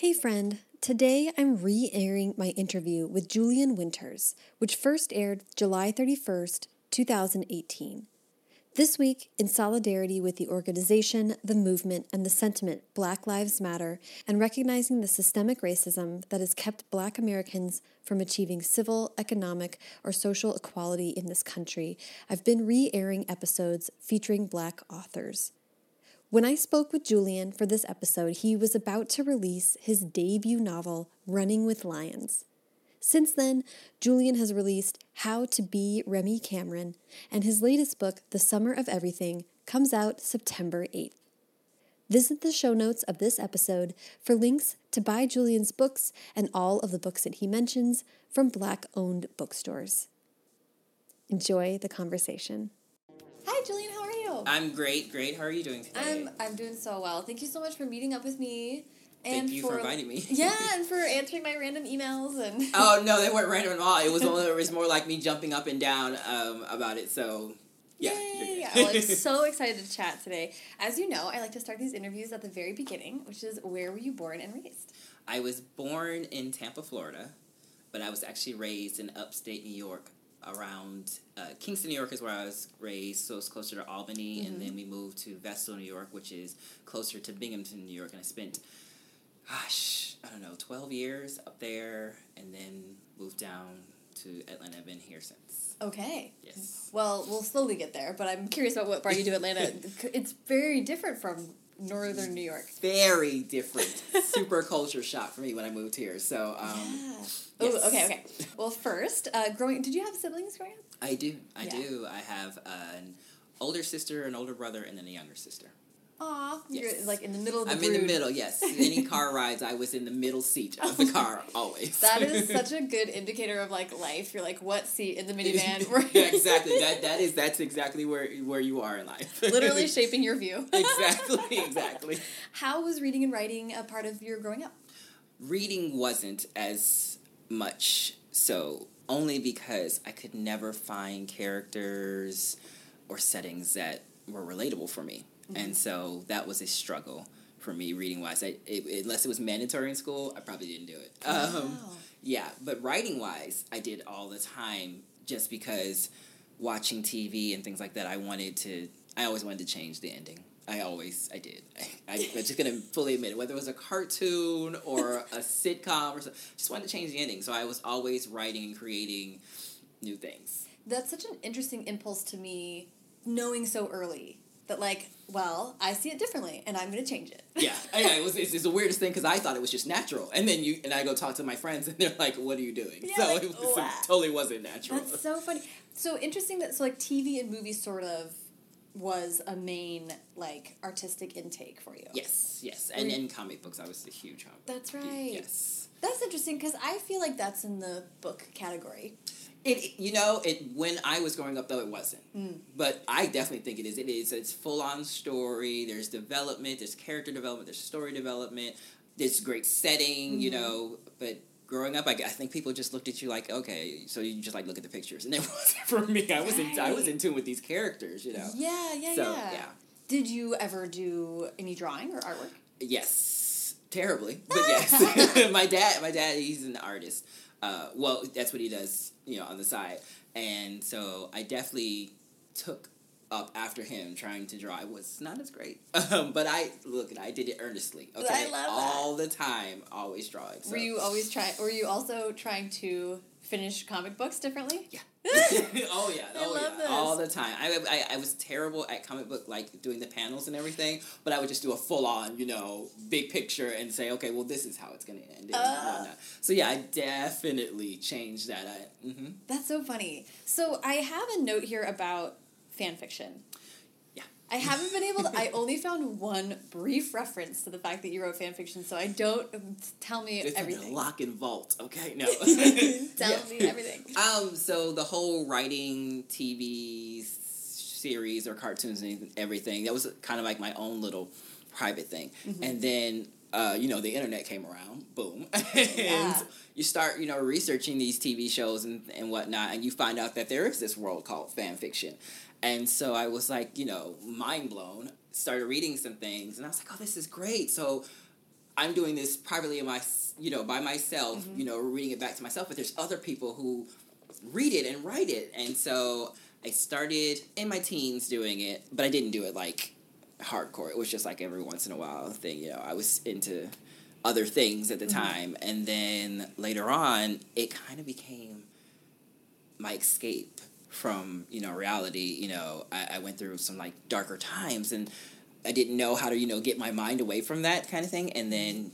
Hey, friend. Today I'm re airing my interview with Julian Winters, which first aired July 31st, 2018. This week, in solidarity with the organization, the movement, and the sentiment Black Lives Matter, and recognizing the systemic racism that has kept Black Americans from achieving civil, economic, or social equality in this country, I've been re airing episodes featuring Black authors. When I spoke with Julian for this episode, he was about to release his debut novel, Running with Lions. Since then, Julian has released How to Be Remy Cameron, and his latest book, The Summer of Everything, comes out September 8th. Visit the show notes of this episode for links to buy Julian's books and all of the books that he mentions from Black owned bookstores. Enjoy the conversation. Hi, Julian, how are you? I'm great, great. How are you doing today? I'm, I'm doing so well. Thank you so much for meeting up with me. Thank you for, inviting me. yeah, and for answering my random emails and. oh no, they weren't random at all. It was it was more like me jumping up and down um, about it. So yeah, Yay! well, I'm so excited to chat today. As you know, I like to start these interviews at the very beginning, which is where were you born and raised? I was born in Tampa, Florida, but I was actually raised in upstate New York. Around uh, Kingston, New York is where I was raised, so it's closer to Albany, mm-hmm. and then we moved to Vestal, New York, which is closer to Binghamton, New York, and I spent gosh, I don't know, 12 years up there and then moved down to Atlanta. I've been here since. Okay. Yes. Well, we'll slowly get there, but I'm curious about what brought you to Atlanta. it's very different from northern New York. Very different. Super culture shock for me when I moved here. So, um, yeah. Oh, yes. okay, okay. Well, first, uh, growing, did you have siblings growing up? I do. I yeah. do. I have an older sister, an older brother, and then a younger sister. Aw, yes. you're like in the middle of the I'm brood. in the middle, yes. Any car rides, I was in the middle seat of the car always. that is such a good indicator of like life. You're like, what seat in the minivan? yeah, exactly. That that is that's exactly where where you are in life. Literally shaping your view. exactly, exactly. How was reading and writing a part of your growing up? Reading wasn't as much so only because I could never find characters or settings that were relatable for me. Mm-hmm. And so that was a struggle for me reading wise. I, it, unless it was mandatory in school, I probably didn't do it. Um, wow. Yeah, but writing wise, I did all the time just because watching TV and things like that, I wanted to, I always wanted to change the ending. I always, I did. I, I, am just gonna fully admit it. Whether it was a cartoon or a sitcom or something, just wanted to change the ending. So I was always writing and creating new things. That's such an interesting impulse to me, knowing so early that like, well, I see it differently, and I'm going to change it. yeah, yeah. It was it's, it's the weirdest thing because I thought it was just natural, and then you and I go talk to my friends, and they're like, "What are you doing?" Yeah, so like, it, was, it totally wasn't natural. That's so funny. So interesting that so like TV and movies sort of was a main like artistic intake for you. Yes, yes, and in comic books, I was a huge comic. That's right. Yes, that's interesting because I feel like that's in the book category. It you know it when I was growing up though it wasn't, mm. but I definitely think it is. It is. It's full on story. There's development. There's character development. There's story development. There's great setting. Mm-hmm. You know, but growing up, I, I think people just looked at you like, okay, so you just like look at the pictures, and it wasn't for me. I was in I was in tune with these characters. You know. Yeah, yeah, so, yeah. yeah. Did you ever do any drawing or artwork? Yes, terribly, but yes. my dad, my dad, he's an artist. Uh, well, that's what he does, you know, on the side. And so I definitely took up after him trying to draw. It was not as great, um, but I look, I did it earnestly. Okay, I love all the time, always drawing. So. Were you always trying? Were you also trying to finish comic books differently? Yeah. oh yeah. I oh yeah. This. All the time. I, I I was terrible at comic book like doing the panels and everything, but I would just do a full on, you know, big picture and say, okay, well this is how it's gonna end. Uh, so yeah, I definitely changed that. I, mm-hmm. That's so funny. So I have a note here about fan fiction. I haven't been able to. I only found one brief reference to the fact that you wrote fan fiction, so I don't tell me it's everything. Like lock and vault, okay? No, tell yeah. me everything. Um, so the whole writing TV series or cartoons and everything that was kind of like my own little private thing, mm-hmm. and then uh, you know the internet came around, boom, and yeah. you start you know researching these TV shows and and whatnot, and you find out that there is this world called fan fiction and so I was like, you know, mind blown. Started reading some things, and I was like, oh, this is great. So I'm doing this privately in my, you know, by myself, mm-hmm. you know, reading it back to myself, but there's other people who read it and write it. And so I started in my teens doing it, but I didn't do it like hardcore. It was just like every once in a while thing, you know. I was into other things at the mm-hmm. time. And then later on, it kind of became my escape from, you know, reality. You know, I, I went through some like darker times and I didn't know how to, you know, get my mind away from that kind of thing. And then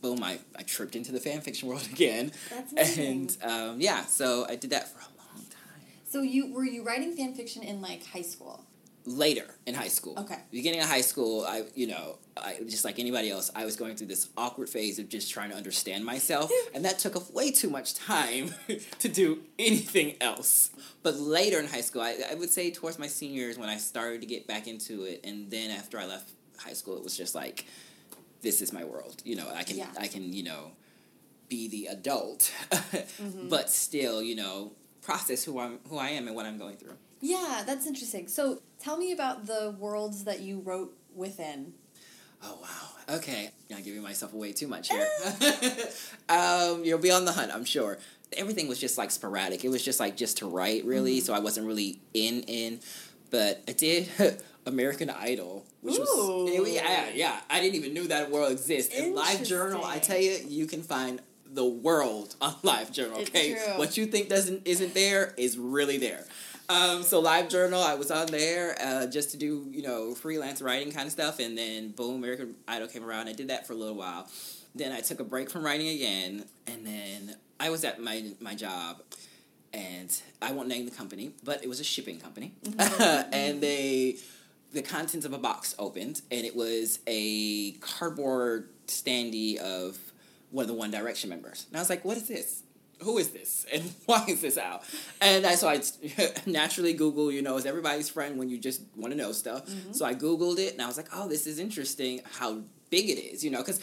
boom, I, I tripped into the fan fiction world again. That's. And um, yeah, so I did that for a long time. So you were you writing fan fiction in like high school? Later in high school. Okay. Beginning of high school, I, you know, I, just like anybody else, I was going through this awkward phase of just trying to understand myself. and that took up way too much time to do anything else. But later in high school, I, I would say towards my senior years when I started to get back into it. And then after I left high school, it was just like, this is my world. You know, I can, Yeah. I can, you know, be the adult, Mm-hmm. but still, you know, process who I'm, who I am and what I'm going through. Yeah, that's interesting. So tell me about the worlds that you wrote within. Oh wow. Okay. I'm not giving myself away too much here. um, you'll be on the hunt, I'm sure. Everything was just like sporadic. It was just like just to write really, so I wasn't really in in. But I did American Idol, which Ooh. was it yeah, yeah. I didn't even knew that world exists. And Live Journal, I tell you, you can find the world on Live Journal. Okay, what you think doesn't isn't there is really there. Um, so Live Journal, I was on there uh, just to do you know freelance writing kind of stuff, and then boom, American Idol came around. I did that for a little while. Then I took a break from writing again, and then I was at my my job, and I won't name the company, but it was a shipping company, and they the contents of a box opened, and it was a cardboard standee of one of the One Direction members, and I was like, "What is this?" Who is this and why is this out? And I so I naturally Google, you know, is everybody's friend when you just want to know stuff. Mm-hmm. So I Googled it and I was like, oh, this is interesting how big it is, you know, because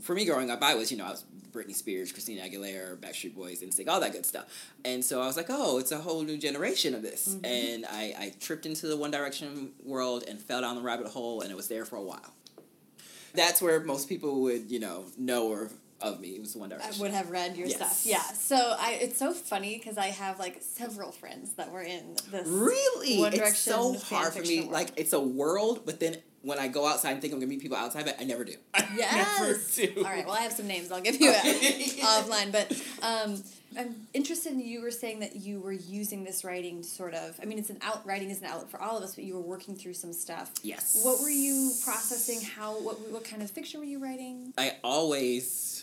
for me growing up, I was, you know, I was Britney Spears, Christina Aguilera, Backstreet Boys, and NSYNC, all that good stuff. And so I was like, oh, it's a whole new generation of this. Mm-hmm. And I, I tripped into the One Direction world and fell down the rabbit hole and it was there for a while. That's where most people would, you know, know or of me. It was One Direction. I would have read your Yes. stuff. Yeah. So I it's so funny because I have like several friends that were in this. Really? One it's Direction so hard for me. world. Like it's a world, but then when I go outside and think I'm gonna meet people outside, but I never do. I Yes. never do. All right. Well, I have some names. I'll give you offline. But um, I'm interested in you were saying that you were using this writing to sort of. I mean, it's an out. Writing is an outlet for all of us, but you were working through some stuff. Yes. What were you processing? How? What? What kind of fiction were you writing? I always,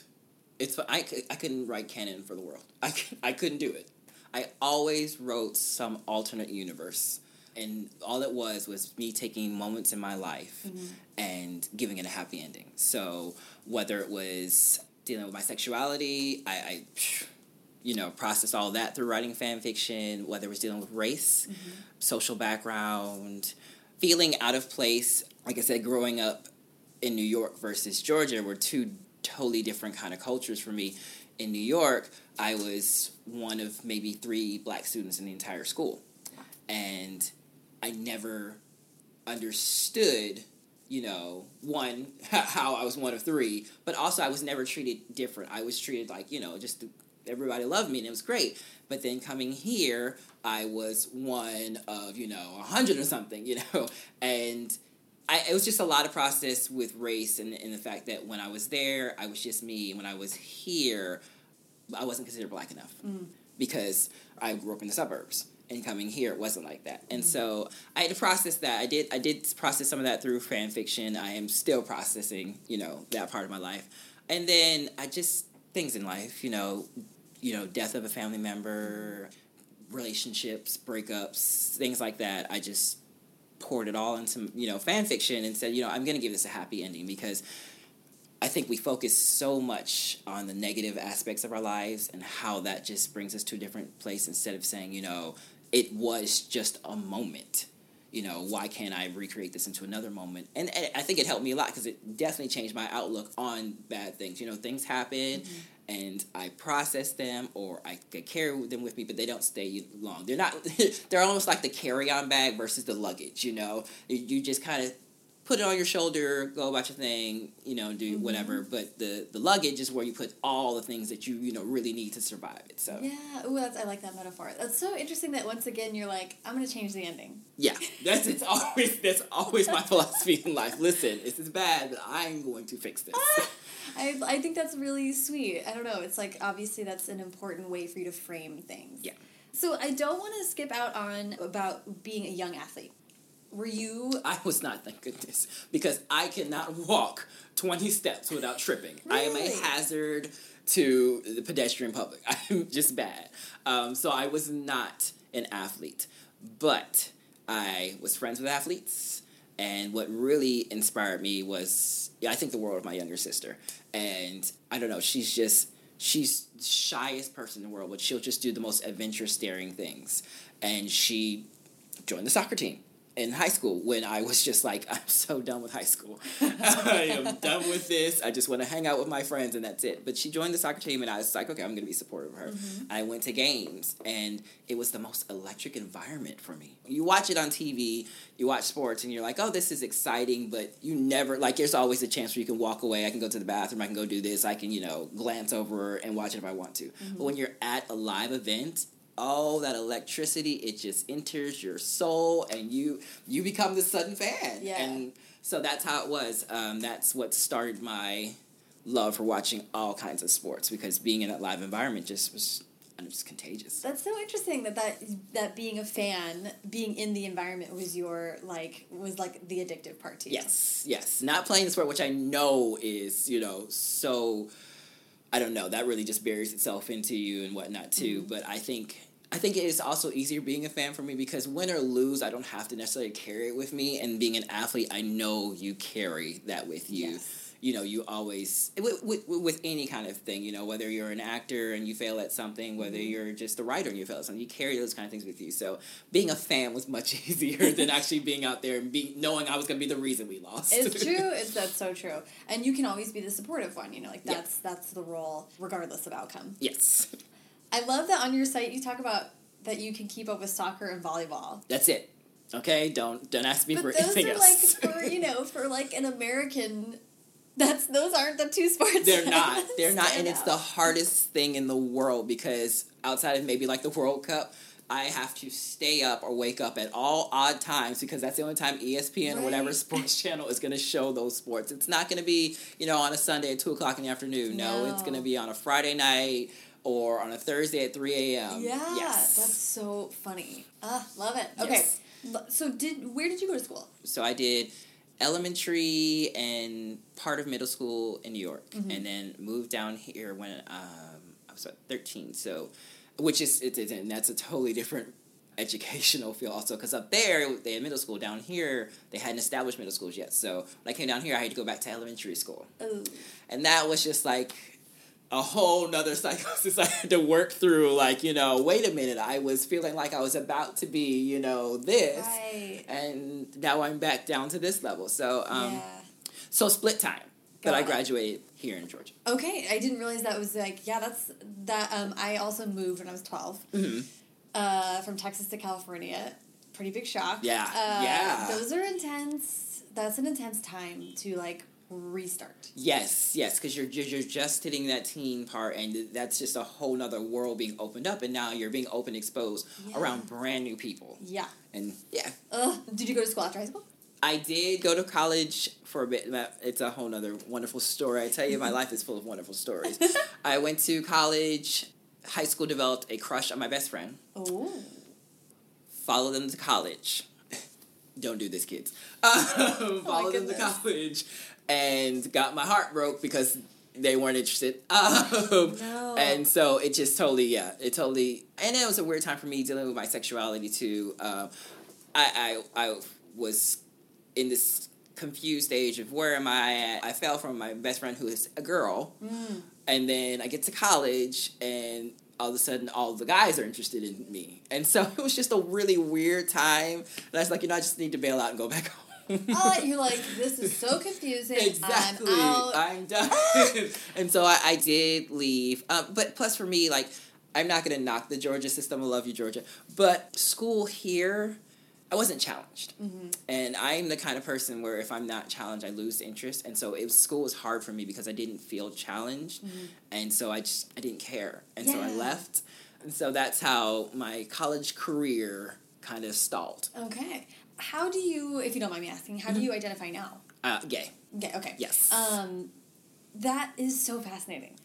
it's I, I couldn't write canon for the world. I, cou- I couldn't do it. I always wrote some alternate universe. And all it was was me taking moments in my life mm-hmm. and giving it a happy ending. So whether it was dealing with my sexuality, I, I you know, processed all that through writing fan fiction, whether it was dealing with race, mm-hmm. social background, feeling out of place. Like I said, growing up in New York versus Georgia were two totally different kind of cultures for me. In New York, I was one of maybe three black students in the entire school. And I never understood, you know, one, how I was one of three, but also I was never treated different. I was treated like, you know, just everybody loved me and it was great. But then coming here, I was one of, you know, a hundred or something, you know, and I, it was just a lot of process with race and, and the fact that when I was there, I was just me. And when I was here, I wasn't considered black enough mm. because I grew up in the suburbs. And coming here, it wasn't like that. And mm. so I had to process that. I did. I did process some of that through fan fiction. I am still processing, you know, that part of my life. And then I just things in life, you know, you know, death of a family member, relationships, breakups, things like that. I just poured it all into you know fan fiction and said, you know, I'm going to give this a happy ending because I think we focus so much on the negative aspects of our lives and how that just brings us to a different place instead of saying, you know, it was just a moment. You know, why can't I recreate this into another moment? And, and I think it helped me a lot because it definitely changed my outlook on bad things. You know, things happen mm-hmm. And I process them or I carry them with me, but they don't stay long. They're not, they're almost like the carry on bag versus the luggage, you know? You, you just kind of put it on your shoulder, go about your thing, you know, do Mm-hmm. whatever. But the the luggage is where you put all the things that you you know really need to survive it. So Yeah, ooh, that's, I like that metaphor. That's so interesting that once again you're like, I'm gonna change the ending. yeah, that's it's always that's always my philosophy in life. Listen, this is bad, but I'm going to fix this. I, I think that's really sweet. I don't know. It's like obviously that's an important way for you to frame things. Yeah. So I don't want to skip out on about being a young athlete. Were you? I was not, thank goodness, because I cannot walk 20 steps without tripping. I am a hazard to the pedestrian public. I'm just bad. Um, so I was not an athlete, but I was friends with athletes. And what really inspired me was, I think the world of my younger sister. And I don't know, she's just, she's the shyest person in the world, but she'll just do the most adventurous, daring things. And she joined the soccer team in high school when I was just like, I'm so done with high school. I am done with this. I just want to hang out with my friends and that's it. But she joined the soccer team and I was like, okay, I'm going to be supportive of her. Mm-hmm. I went to games and it was the most electric environment for me. You watch it on TV, you watch sports and you're like, oh, this is exciting, but you never, like, there's always a chance where you can walk away. I can go to the bathroom, I can go do this, I can, you know, glance over and watch it if I want to. But mm-hmm. when you're at a live event, oh that electricity it just enters your soul and you you become the sudden fan Yeah. and so that's how it was um, that's what started my love for watching all kinds of sports because being in that live environment just was it was contagious That's so interesting that that that being a fan, being in the environment was your like was like the addictive part to you. yes yes not playing the sport which i know is you know so i don't know that really just buries itself into you and whatnot too Mm-hmm. but i think I think it is also easier being a fan for me because win or lose, I don't have to necessarily carry it with me. And being an athlete, I know you carry that with you. Yes. You know, you always with, with with any kind of thing. You know, whether you're an actor and you fail at something, whether Mm-hmm. you're just a writer and you fail at something, you carry those kind of things with you. So being a fan was much easier than actually being out there and being knowing I was going to be the reason we lost. It's true. It's that's so true. And you can always be the supportive one. You know, like Yeah. that's that's the role regardless of outcome. yes, I love that on your site you talk about that you can keep up with soccer and volleyball. that's it. Okay, don't don't ask me But for those anything are else. like for you know for like an American. That's those aren't the two sports. They're not. They're not, and stand it's the hardest thing in the world because outside of maybe like the World Cup, I have to stay up or wake up at all odd times because that's the only time ESPN or whatever sports channel is going to show those sports. It's not going to be you know on a Sunday at two o'clock in the afternoon. No, it's going to be on a Friday night or on a Thursday at three a.m. Yeah, Yes. that's so funny. Ah, love it. Okay, Yes. So did where did you go to school? so I did elementary and part of middle school in New York, Mm-hmm. and then moved down here when um, I was about thirteen. So, which is it's, it's and that's a totally different educational field also because up there they had middle school. Down here they hadn't established middle schools yet. So when i came down here i had to go back to elementary school. Oh, and that was just like a whole nother psychosis I had to work through. Like, you know, wait a minute, I was feeling like I was about to be, you know, this, right. and now I'm back down to this level. So, um, yeah. so split time. But I graduated here in Georgia. Okay, I didn't realize that was like yeah. That's that. Um, I also moved when I was 12 hmm Uh, from Texas to California. Pretty big shock. Yeah, Uh, yeah. Those are intense. That's an intense time to like restart. Yes, yes, because you're, you're you're just hitting that teen part, and that's just a whole nother world being opened up, and now you're being open, exposed Yeah. around brand new people, Yeah. and yeah, Ugh. Did you go to school after high school? I did go to college for a bit. but It's a whole nother wonderful story. I tell you, my life is full of wonderful stories. I went to college. High school developed a crush on my best friend. Oh. Followed them to college. Don't do this, kids. Um, followed them to college and got my heart broke because they weren't interested. Um, No. And so it just totally, yeah, it totally, and it was a weird time for me dealing with my sexuality too. Um, I, I, I was in this confused stage of where am I at? I fell from my best friend who is a girl, Mm. and then I get to college and all of a sudden all the guys are interested in me. And so it was just a really weird time. And I was like, you know, I just need to bail out and go back home. Oh, you're like, this is so confusing. Exactly. I'm out. I'm done. and so I, I did leave. Um, but plus, for me, like, I'm not going to knock the Georgia system. I love you, Georgia. But school here, I wasn't challenged, mm-hmm. and I'm the kind of person where if I'm not challenged, I lose interest. And so it was, school was hard for me because I didn't feel challenged, mm-hmm. and so I just I didn't care, and yeah. so I left. And so that's how my college career kind of stalled. Okay, how do you, if you don't mind me asking, how mm-hmm. do you identify now? Uh, gay. Gay. Okay. Yes. Um, that is so fascinating.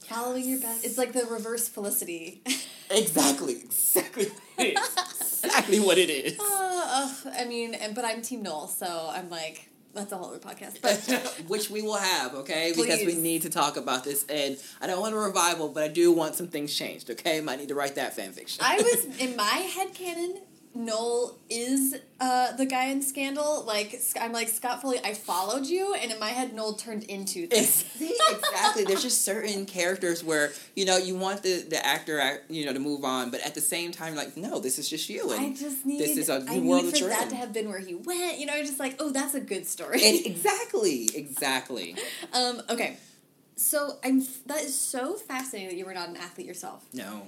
Following your best. It's like the reverse Felicity. exactly. Exactly. exactly what it is. Uh, uh, I mean, and, but I'm Team Noel, so I'm like, that's a whole other podcast. But which we will have, okay? Please. Because we need to talk about this, and I don't want a revival, but I do want some things changed. Okay, might need to write that fan fiction. I was in my head canon. Noel is uh, the guy in Scandal. Like I'm like Scott Foley. I followed you, and in my head, Noel turned into exactly. There's just certain characters where you know you want the the actor you know to move on, but at the same time, like no, this is just you. And I just need this is a new I world need for that, to have been where he went. You know, I'm just like oh, that's a good story. Exactly, exactly. um. Okay. So I'm. That is so fascinating that you were not an athlete yourself. No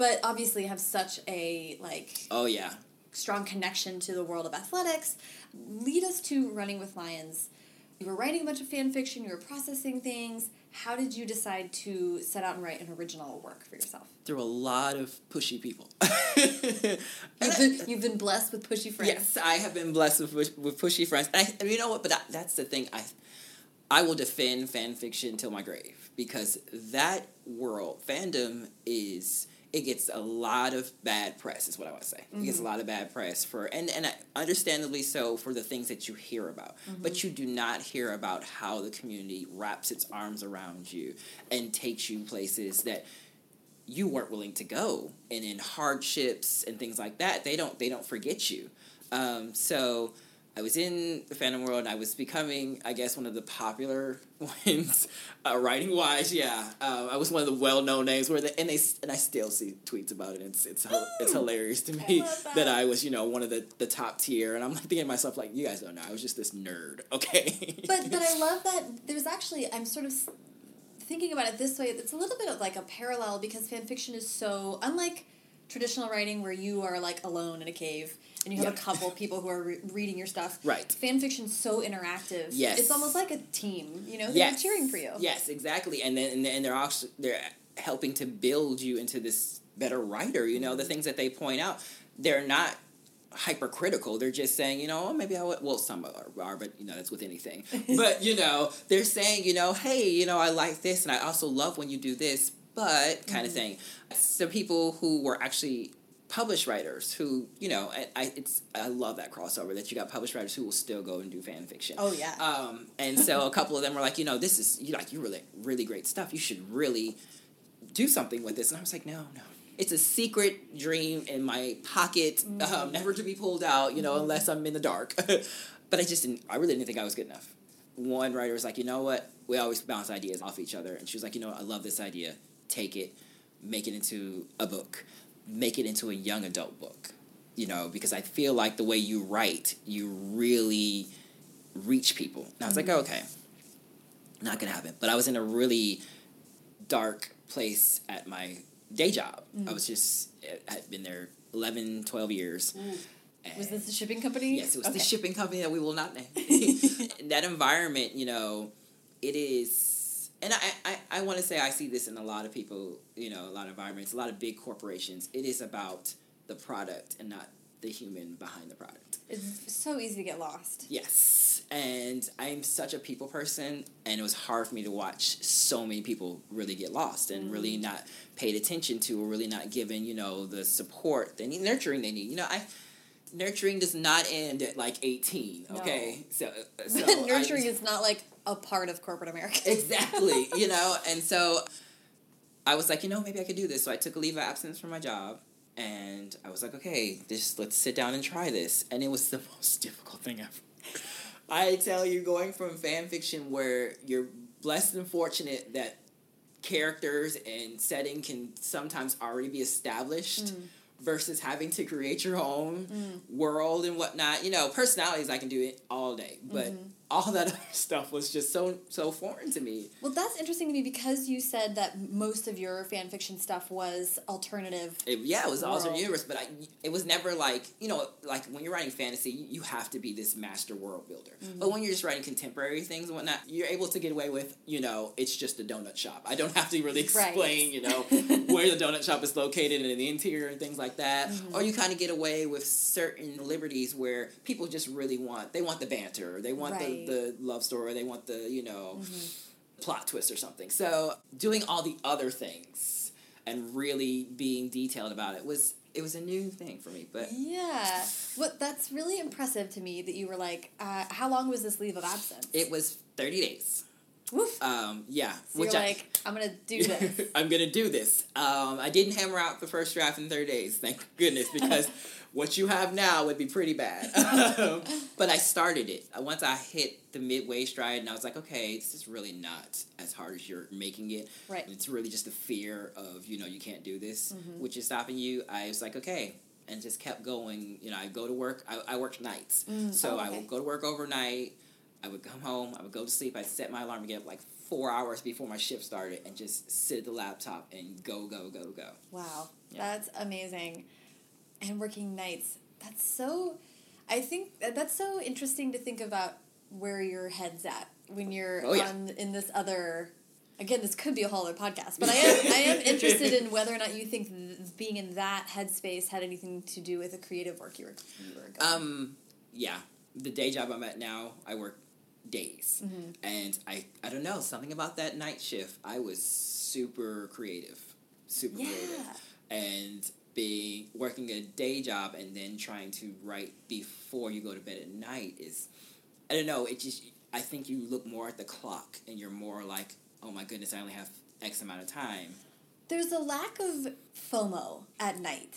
but obviously have such a like oh yeah. strong connection to the world of athletics. Lead us to running with lions. You were writing a bunch of fan fiction you were processing things. How did you decide to set out and write an original work for yourself? Through a lot of pushy people. You've, been, you've been blessed with pushy friends. Yes i have been blessed with, with pushy friends. And, I, and you know what? But that, that's the thing. I i will defend fan fiction till my grave because that world fandom is it gets a lot of bad press is what i want to say mm-hmm. it gets a mm-hmm. lot of bad press for and and understandably so for the things that you hear about mm-hmm. but you do not hear about how the community wraps its arms around you and takes you places that you weren't willing to go and in hardships and things like that they don't they don't forget you um, so I was in the fandom world. and I was becoming, I guess, one of the popular ones, uh, writing wise. Yeah, uh, I was one of the well known names. Where the and they and I still see tweets about it. It's it's Ooh, it's hilarious to me that. that. I was you know one of the, the top tier, and I'm like thinking to myself like, you guys don't know, I was just this nerd. Okay. but but I love that there's actually I'm sort of thinking about it this way. It's a little bit of like a parallel because fan fiction is so unlike traditional writing where you are like alone in a cave and you have a couple people who are re- reading your stuff. Right. Fan fiction's so interactive. Yes. It's almost like a team, you know, they yes. cheering for you. Yes, exactly. And then and they're also they're helping to build you into this better writer, you know, the things that they point out, they're not hypercritical. They're just saying, you know, oh, maybe I would, well, some are, are, but, you know, that's with anything. but, you know, they're saying, you know, hey, you know, I like this and I also love when you do this, but kind mm-hmm. of thing. So people who were actually published writers who you know I, I, it's I love that crossover that you got published writers who will still go and do fan fiction. Oh yeah. Um, and so a couple of them were like, you know, this is you like you really really great stuff. You should really do something with this. And I was like, no, no. It's a secret dream in my pocket, um, mm-hmm. um, never to be pulled out. You know, mm-hmm. unless I'm in the dark. but I just didn't. I really didn't think I was good enough. One writer was like, you know what? We always bounce ideas off each other, and she was like, you know, what? I love this idea. Take it, make it into a book make it into a young adult book you know because i feel like the way you write you really reach people. And i was like oh, okay not gonna happen but i was in a really dark place at my day job. Mm. i was just i had been there 11 12 years. Was this the shipping company? Yes it was okay. the shipping company that we will not name. That environment you know it is and I, I, I want to say I see this in a lot of people, you know, a lot of environments, a lot of big corporations. It is about the product and not the human behind the product. It's so easy to get lost. Yes. And I'm such a people person, and it was hard for me to watch so many people really get lost and mm really not paid attention to or really not given, you know, the support they need, nurturing they need. You know, I nurturing does not end at like 18 okay no. so, so nurturing I, is not like a part of corporate america exactly you know and so i was like you know maybe i could do this so i took a leave of absence from my job and i was like okay just let's sit down and try this and it was the most difficult thing ever i tell you going from fan fiction where you're blessed and fortunate that characters and setting can sometimes already be established mm versus having to create your own mm. world and whatnot. You know, personalities I can do it all day, but mm-hmm. All that other stuff was just so so foreign to me. Well, that's interesting to me because you said that most of your fan fiction stuff was alternative. It, yeah, it was World. alternate universe, but I, it was never like you know, like when you're writing fantasy, you, have to be this master world builder. Mm-hmm. But when you're just writing contemporary things and whatnot, you're able to get away with you know, it's just a donut shop. I don't have to really Right. explain you know where the donut shop is located and in the interior and things like that. Or you kind of get away with certain liberties where people just really want they want the banter, they want Right. the, the love story, they want the you know plot twist or something. So doing all the other things and really being detailed about it was it was a new thing for me. But Yeah. What that's really impressive to me that you were like, uh, how long was this leave of absence? it was thirty days. Woof. Um, yeah, So you're like, I'm gonna do this. I'm gonna do this. Um, I didn't hammer out the first draft in 30 days, thank goodness, because what you have now would be pretty bad. Um, but I started it. Uh, Once I hit the midway stride, and I was like, okay, this is really not as hard as you're making it. Right. It's really just the fear of, you know, you can't do this, Mm-hmm. which is stopping you. I was like, okay. And just kept going. You know, I go to work. I, I worked nights. So Oh, I would go to work overnight. I would come home, I would go to sleep, I'd set my alarm to get up like four hours before my shift started and just sit at the laptop and go, go, go, go. Wow, Yeah. that's amazing. And working nights, that's so. I think that's so interesting to think about where your head's at when you're Oh, yeah. on in this other. Again, this could be a whole other podcast, but I am I am interested in whether or not you think th- being in that headspace had anything to do with the creative work you were you were going. Um, yeah, the day job I'm at now, I work days. Mm-hmm. And I, I don't know, something about that night shift, I was super creative. Super yeah, creative. and being working a day job and then trying to write before you go to bed at night is I don't know, it just I think you look more at the clock and you're more like, oh my goodness, I only have X amount of time. there's a lack of FOMO at night,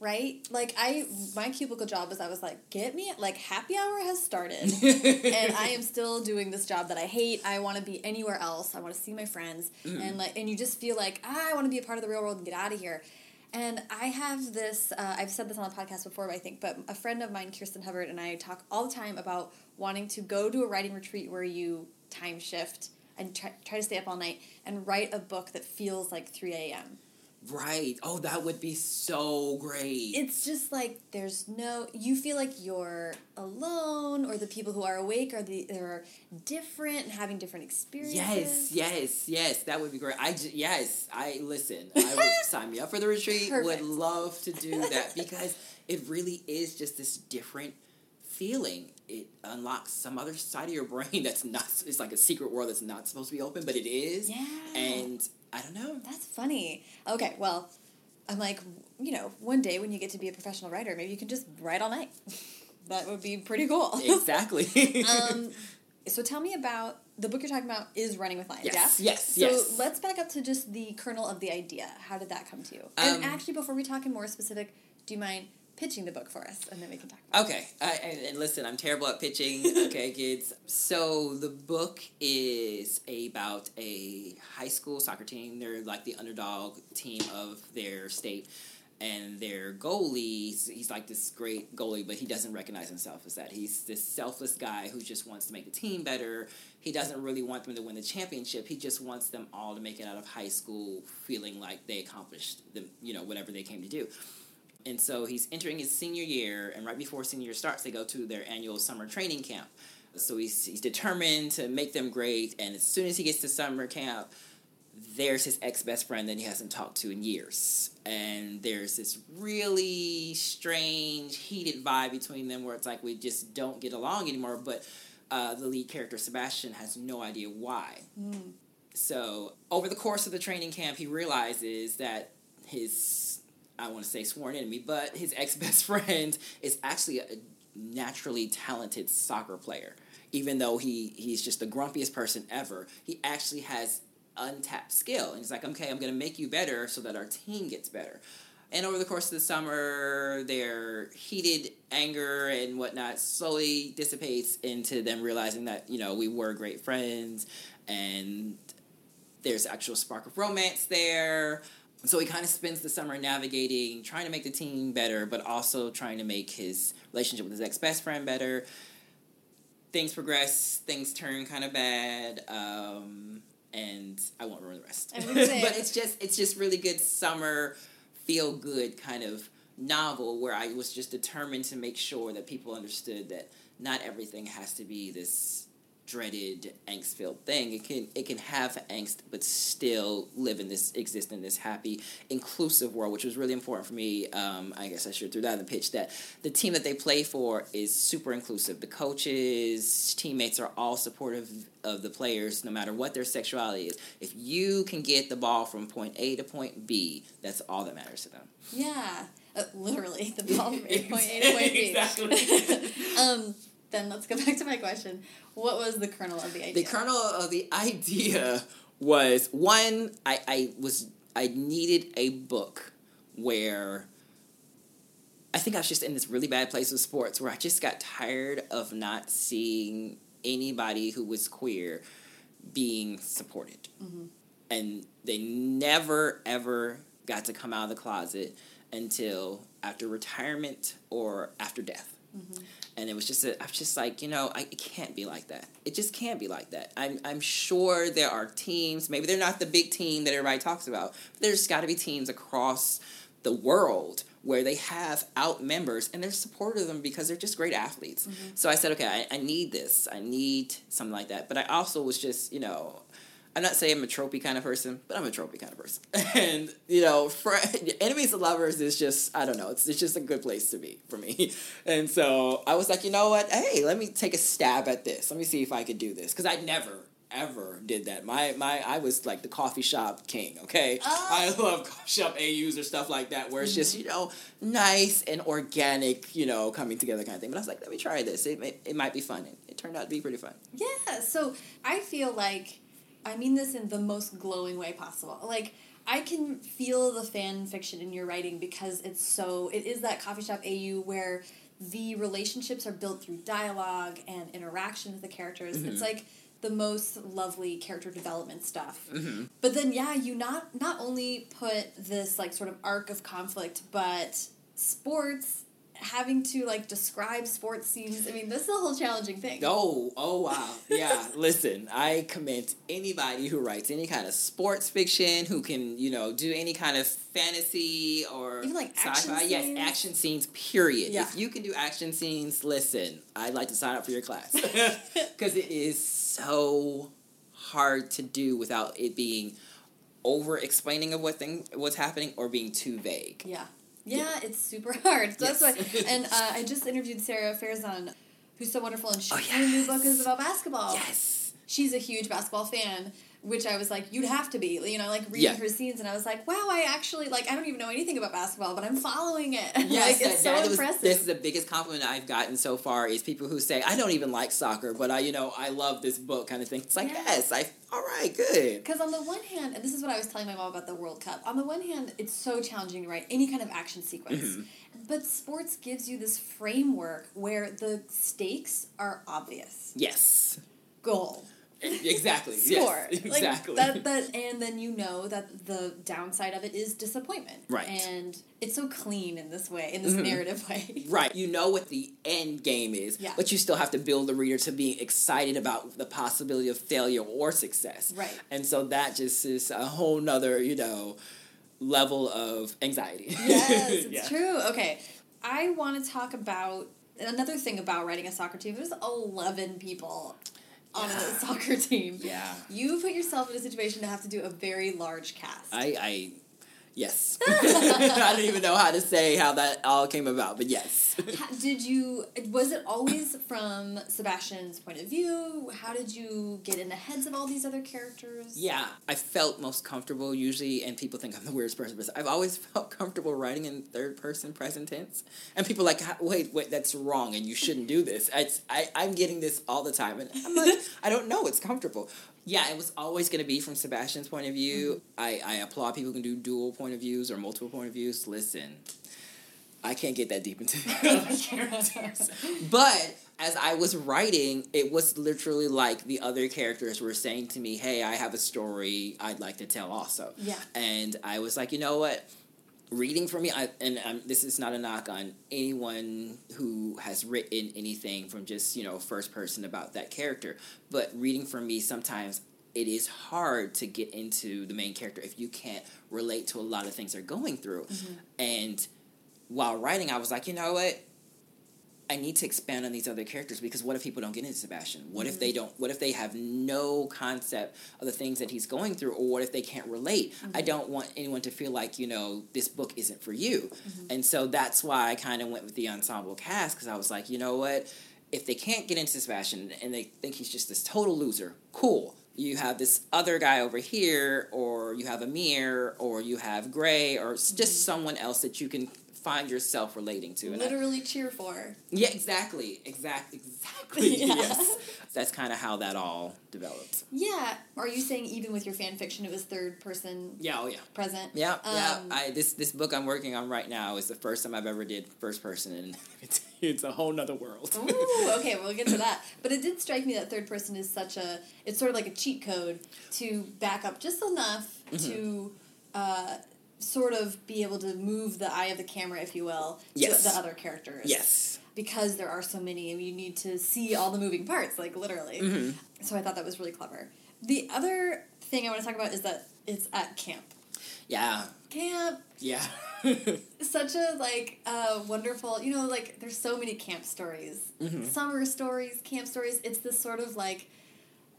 right? Like I, my cubicle job was I was like, get me like happy hour has started. and I am still doing this job that I hate. I want to be anywhere else. I want to see my friends, and like, and you just feel like ah, I want to be a part of the real world and get out of here. And I have this. Uh, I've said this on the podcast before, I think, but a friend of mine, Kirsten Hubbard, and I talk all the time about wanting to go to a writing retreat where you time shift and try, try to stay up all night and write a book that feels like three a.m. right. Oh, that would be so great. It's just like there's no. You feel like you're alone, or the people who are awake are the they're different and having different experiences. Yes, yes, yes. That would be great. I ju- yes, I listen. I would sign me up for the retreat. Perfect. Would love to do that because it really is just this different feeling. It unlocks some other side of your brain that's not. It's like a secret world that's not supposed to be open, but it is. Yeah. And I don't know. That's funny. Okay, well, I'm like, you know, one day when you get to be a professional writer, maybe you can just write all night. that would be pretty cool. Exactly. um, so tell me about the book you're talking about is Running with Lions. Yes, yeah? yes, So yes. let's back up to just the kernel of the idea. How did that come to you? and Um, actually, before we talk in more specific, do you mind pitching the book for us, and then we can talk about Okay, I, and, listen, I'm terrible at pitching. Okay, kids. So the book is about a high school soccer team. They're like the underdog team of their state, and their goalie. He's, he's like this great goalie, but he doesn't recognize himself as that. He's this selfless guy who just wants to make the team better. He doesn't really want them to win the championship. He just wants them all to make it out of high school feeling like they accomplished the you know whatever they came to do. And so he's entering his senior year, and right before senior year starts, they go to their annual summer training camp. So he's, he's determined to make them great, and as soon as he gets to summer camp, there's his ex best friend that he hasn't talked to in years. And there's this really strange, heated vibe between them where it's like we just don't get along anymore, but uh, the lead character, Sebastian, has no idea why. So over the course of the training camp, he realizes that his I want to say sworn enemy, but his ex best friend is actually a naturally talented soccer player. Even though he he's just the grumpiest person ever, he actually has untapped skill. And he's like, okay, I'm going to make you better so that our team gets better. And over the course of the summer, their heated anger and whatnot slowly dissipates into them realizing that, you know, we were great friends and there's actual spark of romance there. So he kind of spends the summer navigating, trying to make the team better, but also trying to make his relationship with his ex best friend better. things progress, things turn kind of bad, um, and I won't ruin the rest. I was gonna say- but it's just it's just really good summer feel good kind of novel where I was just determined to make sure that people understood that not everything has to be this dreaded angst filled thing. It can it can have angst but still live in this exist in this happy inclusive world which was really important for me um, i guess i should throw that in the pitch that the team that they play for is super inclusive. The coaches teammates are all supportive of the players no matter what their sexuality is. If you can get the ball from point a to point b that's all that matters to them. Yeah, uh, literally the ball from point A to point B. Exactly. um, then let's go back to my question. What was the kernel of the idea? the kernel of the idea was one I, I was i needed a book where i think i was just in this really bad place with sports where i just got tired of not seeing anybody who was queer being supported Mhm. and they never ever got to come out of the closet until after retirement or after death Mhm. And it was just a, I was just like you know I, it can't be like that. It just can't be like that. I'm, I'm sure there are teams maybe they're not the big team that everybody talks about but there's got to be teams across the world where they have out members and they're supportive of them because they're just great athletes. Mm-hmm. So i said okay I, I need this. I need something like that. But i also was just you know I'm not saying I'm a tropey kind of person, but I'm a tropey kind of person. And you know, for enemies to lovers is just I don't know. It's it's just a good place to be for me. And so I was like, you know what? Hey, let me take a stab at this. Let me see if I could do this because I never ever did that. My my I was like the coffee shop king. Okay, Oh. I love coffee shop AUs or stuff like that where it's just mm-hmm. you know nice and organic, you know, coming together kind of thing. But I was like, let me try this. It it, it might be fun. And it turned out to be pretty fun. Yeah, so I feel like I mean this in the most glowing way possible. Like I can feel the fan fiction in your writing because it's so it is that coffee shop AU where the relationships are built through dialogue and interaction with the characters. It's like the most lovely character development stuff. Mm-hmm. But then yeah, you not not only put this like sort of arc of conflict, but sports having to like describe sports scenes. I mean, this is a whole challenging thing. Oh, oh wow. Yeah, listen, I commend anybody who writes any kind of sports fiction, who can, you know, do any kind of fantasy or Even, like, action sci-fi. Yes, scenes. action scenes, period. Yeah. If you can do action scenes, listen, I'd like to sign up for your class. Because it is so hard to do without it being over explaining of what thing what's happening or being too vague. Yeah. Yeah, Yeah. it's super hard. So Yes. that's why. And uh, I just interviewed Sara Farizan, who's so wonderful, and she, Oh, her new book is about basketball. Yes. She's a huge basketball fan, which I was like, you'd have to be. You know, like reading Yeah. her scenes, and I was like, wow, I actually like. I don't even know anything about basketball, but I'm following it. Yes, like it's so was- impressive. this is the biggest compliment I've gotten so far is people who say I don't even like soccer, but I, you know, I love this book kind of thing. It's like Yeah. yes, I all right, good. Because on the one hand, and this is what I was telling my mom about the World Cup. On the one hand, it's so challenging to write any kind of action sequence, Mm-hmm. but sports gives you this framework where the stakes are obvious. Yes, Goal. exactly. score. Yes, Like, exactly. that, that, and then you know that the downside of it is disappointment. Right. And it's so clean in this way, in this Mhm. narrative way. Right, you know what the end game is, Yeah. but you still have to build the reader to be excited about the possibility of failure or success. Right. And so that just is a whole nother, you know, level of anxiety. Yes, it's Yeah. true. Okay. I want to talk about another thing about writing a soccer team. There's 11 people on Yeah. a soccer team. Yeah. You put yourself in a situation to have to do a very large cast. I, I yes. I don't even know how to say how that all came about, but yes. Did you was it always from Sebastian's point of view? How did you get in the heads of all these other characters? Yeah, I felt most comfortable usually, and people think I'm the weirdest person, but I've always felt comfortable writing in third person present tense. And people are like, wait, wait, that's wrong, and you shouldn't do this. It's, I, I'm getting this all the time, and I'm like, I don't know, it's comfortable. Yeah, it was always going to be from Sebastian's point of view. Mm-hmm. I, I applaud people who can do dual point of views or multiple point of views. Listen, I can't get that deep into the other characters. But as I was writing, it was literally like the other characters were saying to me, Hey, I have a story I'd like to tell also. Yeah. And I was like, you know what? Reading for me, I, and um, this is not a knock on anyone who has written anything from just you know first person about that character, but reading for me sometimes it is hard to get into the main character if you can't relate to a lot of things they're going through. Mm-hmm. And while writing, I was like, you know what? I need to expand on these other characters because what if people don't get into Sebastian? What if they Mm-hmm. don't? What if they have no concept of the things that he's going through, or what if they can't relate? I Mm-hmm. don't want anyone to feel like you know this book isn't for you, Mm-hmm. and so that's why I kind of went with the ensemble cast because I was like, you know what? If they can't get into Sebastian and they think he's just this total loser, cool. You have this other guy over here, or you have Amir, or you have Gray, or just someone else that you can find yourself relating to. And I- Literally cheer for. yeah, exactly, exactly, exactly. Yeah. Yes, that's kind of how that all developed. Yeah. Are you saying even with your fan fiction, it was third person Yeah, oh yeah, present? yeah, yeah. Um, I this this book I'm working on right now is the first time I've ever did first person, and it's it's a whole nother world. Ooh, okay, we'll get to that. But it did strike me that third person is such a it's sort of like a cheat code to back up just enough Mm-hmm. to uh, sort of be able to move the eye of the camera, if you will, to Yes. the other characters. yes, Because there are so many and you need to see all the moving parts, like literally. Mm-hmm. So I thought that was really clever. The other thing I want to talk about is that it's at camp. yeah, Camp yeah. such a like uh, wonderful you know like there's so many camp stories Mm-hmm. summer stories camp stories it's this sort of like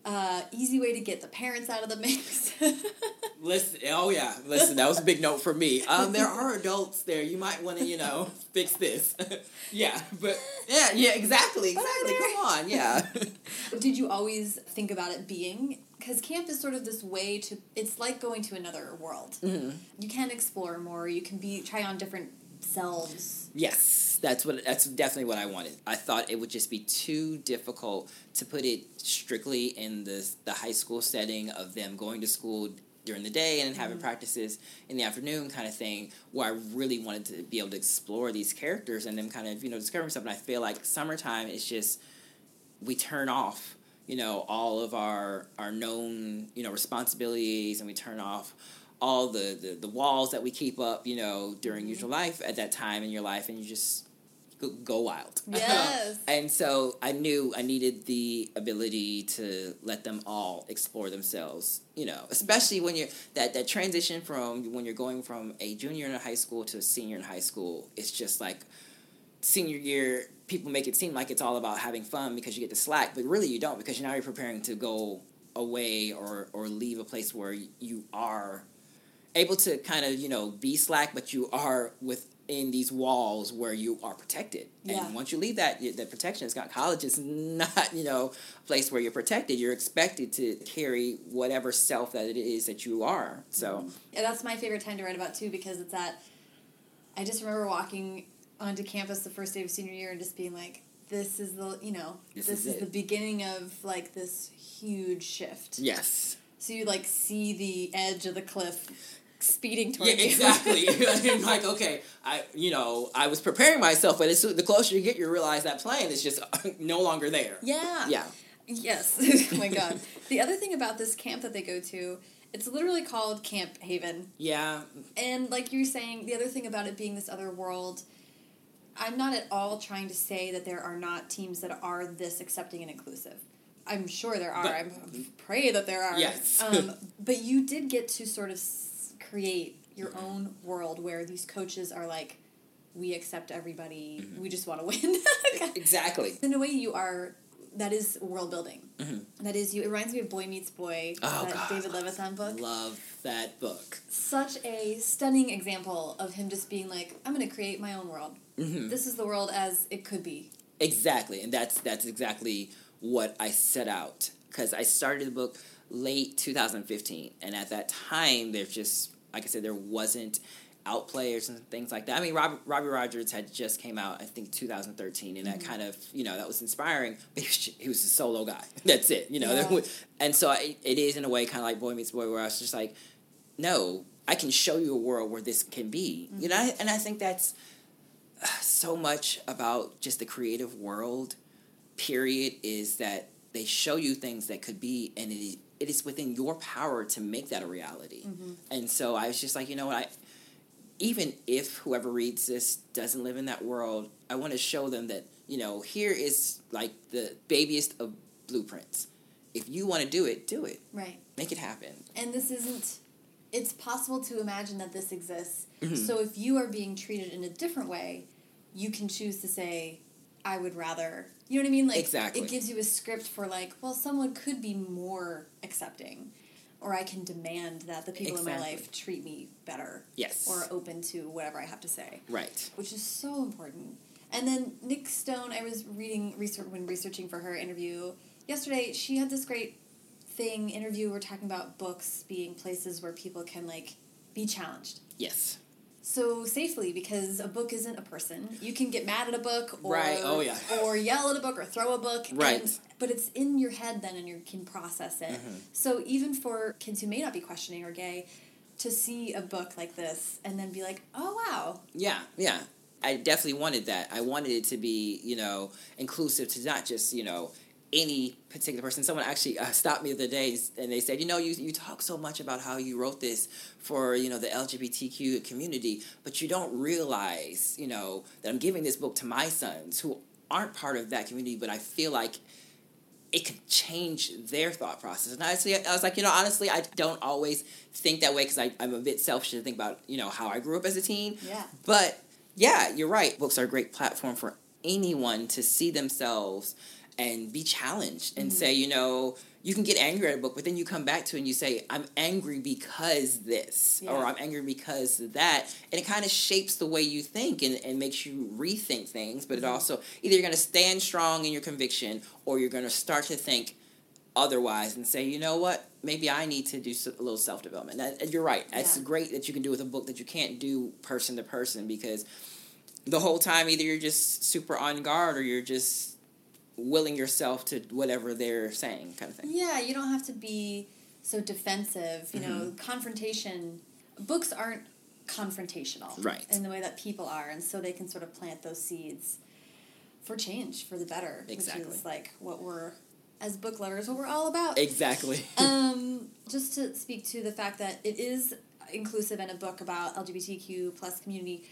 uh, easy way to get the parents out of the mix Listen, oh yeah, listen. That was a big note for me. Um, there are adults there. You might want to, you know, fix this. yeah, but yeah, yeah, exactly, exactly. Come on, yeah. did you always think about it being because camp is sort of this way to it's like going to another world Mm-hmm. you can explore more you can be try on different selves Yes, that's what that's definitely what I wanted. I thought it would just be too difficult to put it strictly in the the high school setting of them going to school during the day and having mm-hmm. practices in the afternoon kind of thing where I really wanted to be able to explore these characters and then kind of, you know, discovering stuff. And I feel like summertime is just we turn off you know all of our our known you know responsibilities and we turn off all the the, the walls that we keep up you know during mm-hmm. usual life at that time in your life. And you just go, wild Yes. and so i knew i needed the ability to let them all explore themselves you know especially when you're that that transition from when you're going from a junior in high school to a senior in high school it's just like senior year people make it seem like it's all about having fun because you get to slack but really you don't because now you're preparing to go away or or leave a place where you are able to kind of you know be slack but you are within these walls where you are protected Yeah. and once you leave that that protection it's got college is not you know a place where you're protected you're expected to carry whatever self that it is that you are so mm-hmm. Yeah, that's my favorite time to write about too because it's at. I just remember walking onto campus the first day of senior year and just being like, "This is the you know This this, is is, the beginning of like this huge shift." yes So you like see the edge of the cliff speeding towards Yeah, you. exactly. I'm like, okay, I, you know, I was preparing myself, but it's, the closer you get, you realize that plane is just no longer there. yeah. Yeah. Yes. oh my god. The other thing about this camp that they go to, it's literally called Camp Haven. Yeah. And like you're saying, the other thing about it being this other world, I'm not at all trying to say that there are not teams that are this accepting and inclusive. I'm sure there are. But- I'm pray that there are. Yes. Um, but you did get to sort of create your own world where these coaches are like, we accept everybody. Mm-hmm. We just want to win. Exactly. In a way, you are. That is world building. That is you. It reminds me of Boy Meets Boy, Mm-hmm. Oh, that God. David Levithan book Love that book. such a stunning example of him just being like, I'm going to create my own world. Mm-hmm. This is the world as it could be. Exactly, and that's that's exactly what I set out because I started the book late 2015, and at that time, there's just like I said, there wasn't outplayers and things like that. I mean, Robbie, Robbie Rogers had just came out, I think 2013, and that kind of you know that was inspiring. But he was, he was a solo guy. That's it, you know. Yeah. And so I, it is in a way kind of like Boy Meets Boy, where I was just like, no, I can show you a world where this can be, you know. And I think that's uh, so much about just the creative world period is that they show you things that could be and it is, it is within your power to make that a reality and so i was just like you know what i even if whoever reads this doesn't live in that world, I want to show them that, you know, here is like the babyest of blueprints. If you want to do it, do it. Right. Make it happen. And this isn't it's possible to imagine that this exists. Mhm. So if you are being treated in a different way, you can choose to say, I would rather. You know what I mean? Like Exactly. it gives you a script for like, well, someone could be more accepting. Or I can demand that the people in my life treat me better. Yes. Or open to whatever I have to say. Right. Which is so important. And then Nic Stone, I was reading research when researching for her interview yesterday. She had this great thing interview. We're talking about books being places where people can like be challenged Yes. So safely because a book isn't a person. You can get mad at a book or Right, oh, yeah. or yell at a book or throw a book. Right. and- but it's in your head then and you can process it. Mm-hmm. So even for kids who may not be questioning or gay, to see a book like this and then be like, oh wow, Yeah, yeah. I definitely wanted that. I wanted it to be, you know, inclusive to not just, you know, any particular person. Someone actually uh, stopped me the other day and they said, you know, you, you talk so much about how you wrote this for, you know, the LGBTQ community, but you don't realize, you know, that I'm giving this book to my sons who aren't part of that community, but I feel like it could change their thought process. And honestly, I was like, you know, honestly, I don't always think that way because I'm a bit selfish to think about, you know, how I grew up as a teen. yeah. But yeah, you're right. Books are a great platform for anyone to see themselves and be challenged and mm-hmm. say, you know, you can get angry at a book, but then you come back to it and you say, I'm angry because this, or I'm angry because that. And it kind of shapes the way you think and, and makes you rethink things. But it mm-hmm. also, either you're going to stand strong in your conviction or you're going to start to think otherwise and say, you know what, maybe I need to do a little self development. And you're right. It's great that you can do with a book that you can't do person to person because the whole time either you're just super on guard or you're just willing yourself to whatever they're saying kind of thing. Yeah, you don't have to be so defensive. You know, Mm-hmm. confrontation. Books aren't confrontational, Right. In the way that people are, and so they can sort of plant those seeds for change, for the better, which Exactly. is like what we're as book lovers, what we're all about. Exactly. um, just to speak to the fact that it is inclusive in a book about LGBTQ plus community,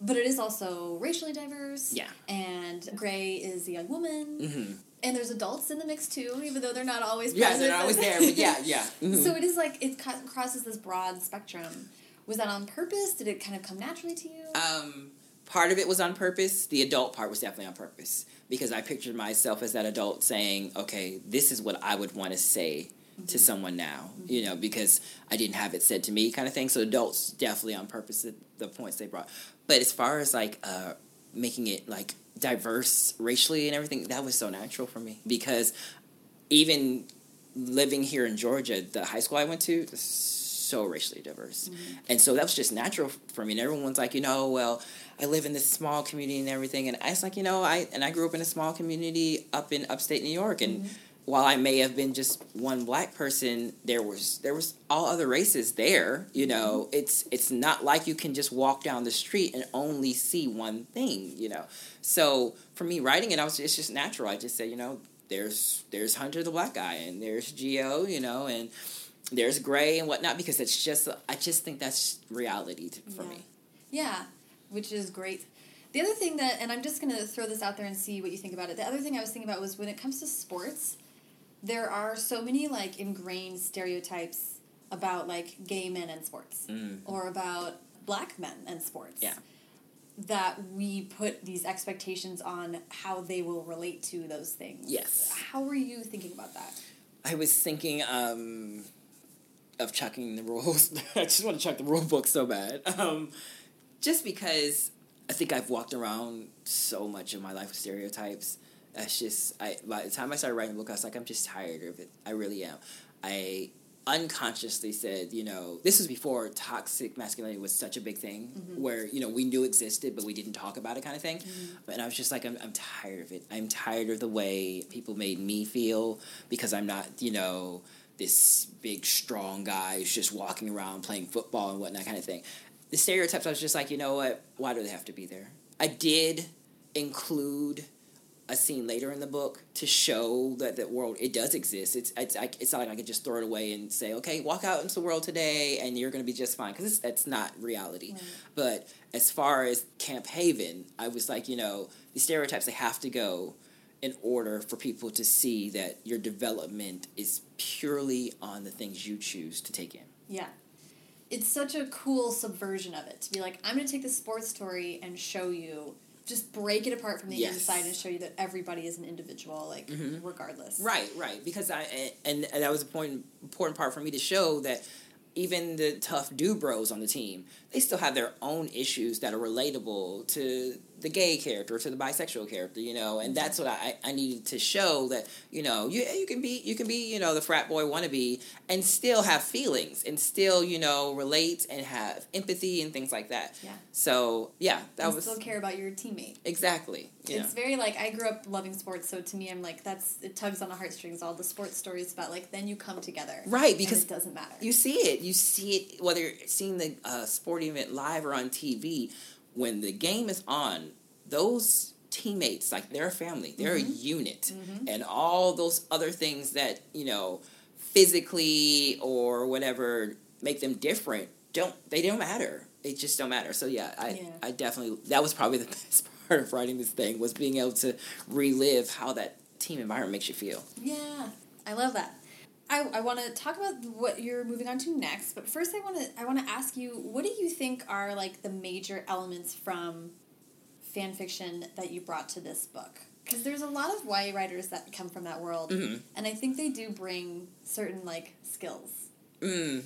but it is also racially diverse. Yeah. And Gray is a young woman. hmm And there's adults in the mix too, even though they're not always Yeah, present. they're not always there, but yeah, yeah. Mhm. So it is like it co- crosses this broad spectrum. Was that on purpose? Did it kind of come naturally to you? Um, part of it was on purpose. The adult part was definitely on purpose because I pictured myself as that adult saying, "Okay, this is what I would want to say to someone now," you know, because I didn't have it said to me, kind of thing. So adults definitely on purpose the, the points they brought. But as far as like uh, making it like diverse racially and everything, that was so natural for me because even living here in Georgia, the high school I went to, so racially diverse. And so that was just natural for me. And everyone's like, you know, well, I live in this small community and everything. And I was like, you know, I and I grew up in a small community up in upstate New York. And while I may have been just one black person, there was there was all other races there. You mm-hmm. know, it's it's not like you can just walk down the street and only see one thing. You know, so for me writing it, I was it's just natural. I just said, you know, there's there's Hunter the black guy, and there's Geo, you know, and there's Gray and whatnot because it's just I just think that's reality to, for Yeah. me. Yeah, which is great. The other thing that, and I'm just going to throw this out there and see what you think about it. The other thing I was thinking about was when it comes to sports, there are so many like ingrained stereotypes about like gay men and sports Mm. or about black men and sports. Yeah. That we put these expectations on how they will relate to those things. Yes. How were you thinking about that? I was thinking um, of chucking the rules. I just want to chuck the rule book so bad. Um, just because I think I've walked around so much of my life with stereotypes. That's just I. By the time I started writing the book, I was like, I'm just tired of it. I really am. I unconsciously said, you know, this was before toxic masculinity was such a big thing, mm-hmm. where you know we knew existed, but we didn't talk about it, kind of thing. Mm-hmm. And I was just like, I'm, I'm tired of it. I'm tired of the way people made me feel because I'm not, you know, this big strong guy who's just walking around playing football and whatnot, kind of thing. The stereotypes, I was just like, you know what? Why do they have to be there? I did include a scene later in the book to show that the world it does exist. It's it's I, it's not like I could just throw it away and say, okay, walk out into the world today and you're going to be just fine because that's not reality. Right. But as far as Camp Haven, I was like, you know, the stereotypes they have to go in order for people to see that your development is purely on the things you choose to take in. Yeah. It's such a cool subversion of it to be like, I'm going to take the sports story and show you just break it apart from the yes. inside and show you that everybody is an individual, like mm-hmm. regardless. Right, right. Because I and, and that was a point important part for me to show that even the tough do bros on the team, they still have their own issues that are relatable to the gay character to the bisexual character, you know, and that's what I, I needed to show that, you know, you you can be you can be, you know, the frat boy wannabe and still have feelings and still, you know, relate and have empathy and things like that. Yeah. So yeah, that and was still care about your teammate. Exactly. Yeah. It's very like I grew up loving sports, so to me I'm like that's it tugs on the heartstrings, all the sports stories about like then you come together. Right, because it doesn't matter. You see it. You see it whether you're seeing the uh, sporting event live or on TV when the game is on, those teammates, like they're a family, they're mm-hmm. a unit, mm-hmm. and all those other things that you know, physically or whatever, make them different. Don't they don't matter? It just don't matter. So yeah, I yeah. I definitely that was probably the best part of writing this thing was being able to relive how that team environment makes you feel. Yeah, I love that. I, I want to talk about what you're moving on to next, but first I want to I want to ask you what do you think are like the major elements from fan fiction that you brought to this book? Because there's a lot of YA writers that come from that world, mm-hmm. and I think they do bring certain like skills. Mm.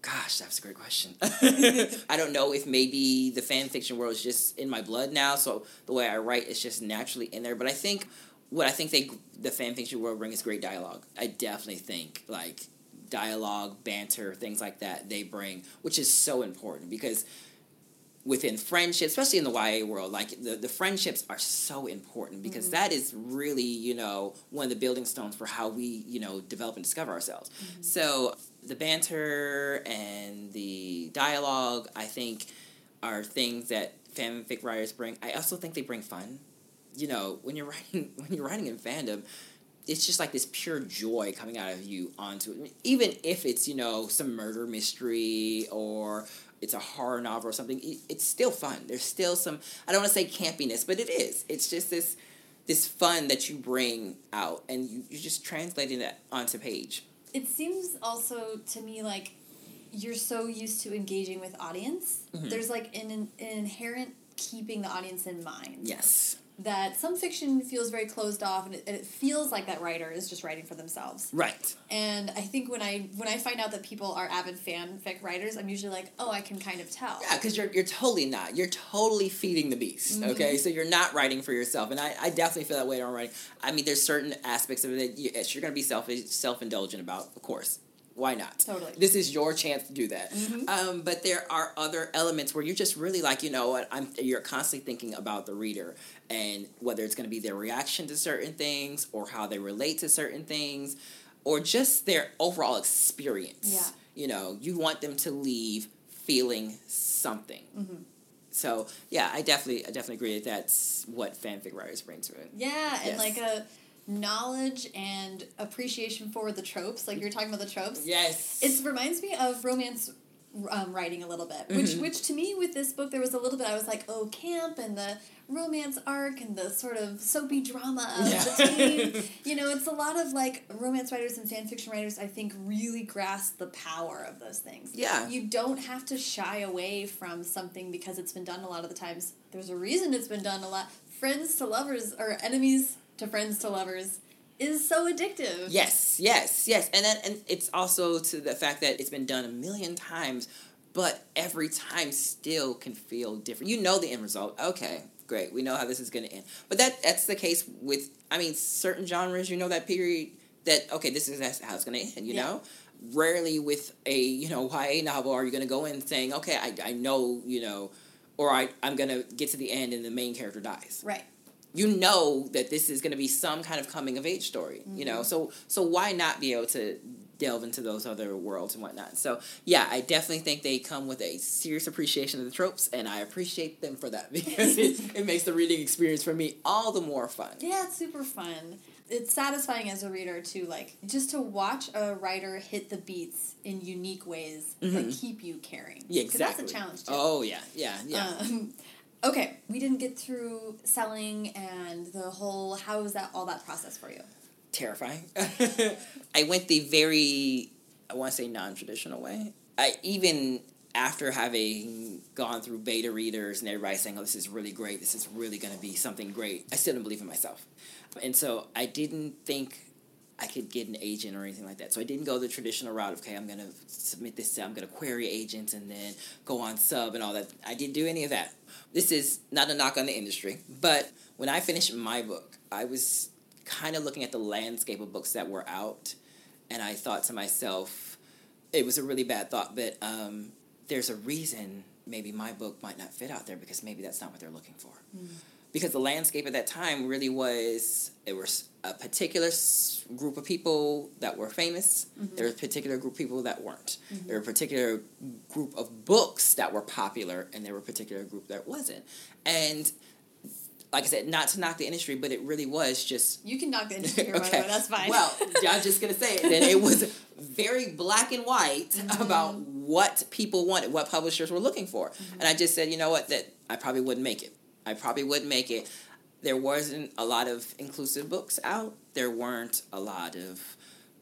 Gosh, that's a great question. I don't know if maybe the fan fiction world is just in my blood now, so the way I write is just naturally in there. But I think what I think they the fan fiction world brings is great dialogue. I definitely think like dialogue, banter, things like that they bring, which is so important because within friendships, especially in the YA world, like the, the friendships are so important because mm-hmm. that is really, you know, one of the building stones for how we, you know, develop and discover ourselves. Mm-hmm. So the banter and the dialogue, I think, are things that fanfic writers bring. I also think they bring fun you know, when you're writing when you're writing in fandom, it's just like this pure joy coming out of you onto it. Even if it's, you know, some murder mystery or it's a horror novel or something, it's still fun. There's still some I don't want to say campiness, but it is. It's just this this fun that you bring out and you, you're just translating that onto page. It seems also to me like you're so used to engaging with audience. Mm-hmm. There's like an, an inherent keeping the audience in mind. Yes that some fiction feels very closed off and it, and it, feels like that writer is just writing for themselves. Right. And i think when i when i find out that people are avid fanfic writers i'm usually like oh i can kind of tell. Yeah because you're, you're totally not. You're totally feeding the beast mm-hmm. okay? So you're not writing for yourself. And i, I definitely feel that way when i'm writing. I mean there's certain aspects of it that you, you're going to be selfish self-indulgent about of course why not? Totally. This is your chance to do that. Mm-hmm. Um, but there are other elements where you're just really like, you know what, I'm you're constantly thinking about the reader and whether it's going to be their reaction to certain things or how they relate to certain things or just their overall experience. Yeah. You know, you want them to leave feeling something. Mm-hmm. So yeah, I definitely I definitely agree that that's what fanfic writers bring to it. Yeah, yes. and like a knowledge and appreciation for the tropes. Like you're talking about the tropes. Yes. It reminds me of romance um, writing a little bit, which mm-hmm. which to me with this book there was a little bit I was like, oh, camp and the romance arc and the sort of soapy drama of yeah. the team. you know, it's a lot of like romance writers and fan fiction writers. I think really grasp the power of those things. Yeah, you don't have to shy away from something because it's been done a lot of the times. There's a reason it's been done a lot. Friends to lovers or enemies to friends to lovers is so addictive. Yes, yes, yes. And then, and it's also to the fact that it's been done a million times, but every time still can feel different. You know the end result. Okay, great. We know how this is going to end. But that that's the case with I mean certain genres, you know that period that okay, this is how it's going to end, you yeah. know? Rarely with a, you know, YA novel are you going to go in saying, "Okay, I I know, you know, or I I'm going to get to the end and the main character dies." Right you know that this is going to be some kind of coming of age story mm-hmm. you know mm-hmm. so so why not be able to delve into those other worlds and whatnot. So yeah, I definitely think they come with a serious appreciation of the tropes, and I appreciate them for that because it, it makes the reading experience for me all the more fun. Yeah, it's super fun. It's satisfying as a reader to like just to watch a writer hit the beats in unique ways that keep you caring. Yeah, exactly. That's a challenge too. Oh yeah, yeah, yeah. Um, okay, we didn't get through selling and the whole. How was that all that process for you? terrifying. I went the very, I want to say non traditional way. I even after having gone through beta readers and everybody saying, oh, this is really great, this is really going to be something great, I still didn't believe in myself. And so I didn't think I could get an agent or anything like that. So I didn't go the traditional route of, okay, I'm going to submit this, I'm going to query agents and then go on sub and all that. I didn't do any of that. This is not a knock on the industry, but when I finished my book, I was kind of looking at the landscape of books that were out, and I thought to myself, it was a really bad thought, but um, there's a reason maybe my book might not fit out there because maybe that's not what they're looking for. Because the landscape at that time really was it was a particular group of people that were famous. There was a particular group of people that weren't. There were a particular group of books that were popular, and there were a particular group that wasn't. And like I said, not to knock the industry, but it really was just You can knock the industry here, by the way. That's fine. well, I'm just gonna say it. Then it was very black and white Mm-hmm. about what people wanted, what publishers were looking for, Mm-hmm. and I just said, you know what, that I probably wouldn't make it. I probably wouldn't make it. There wasn't a lot of inclusive books out. There weren't a lot of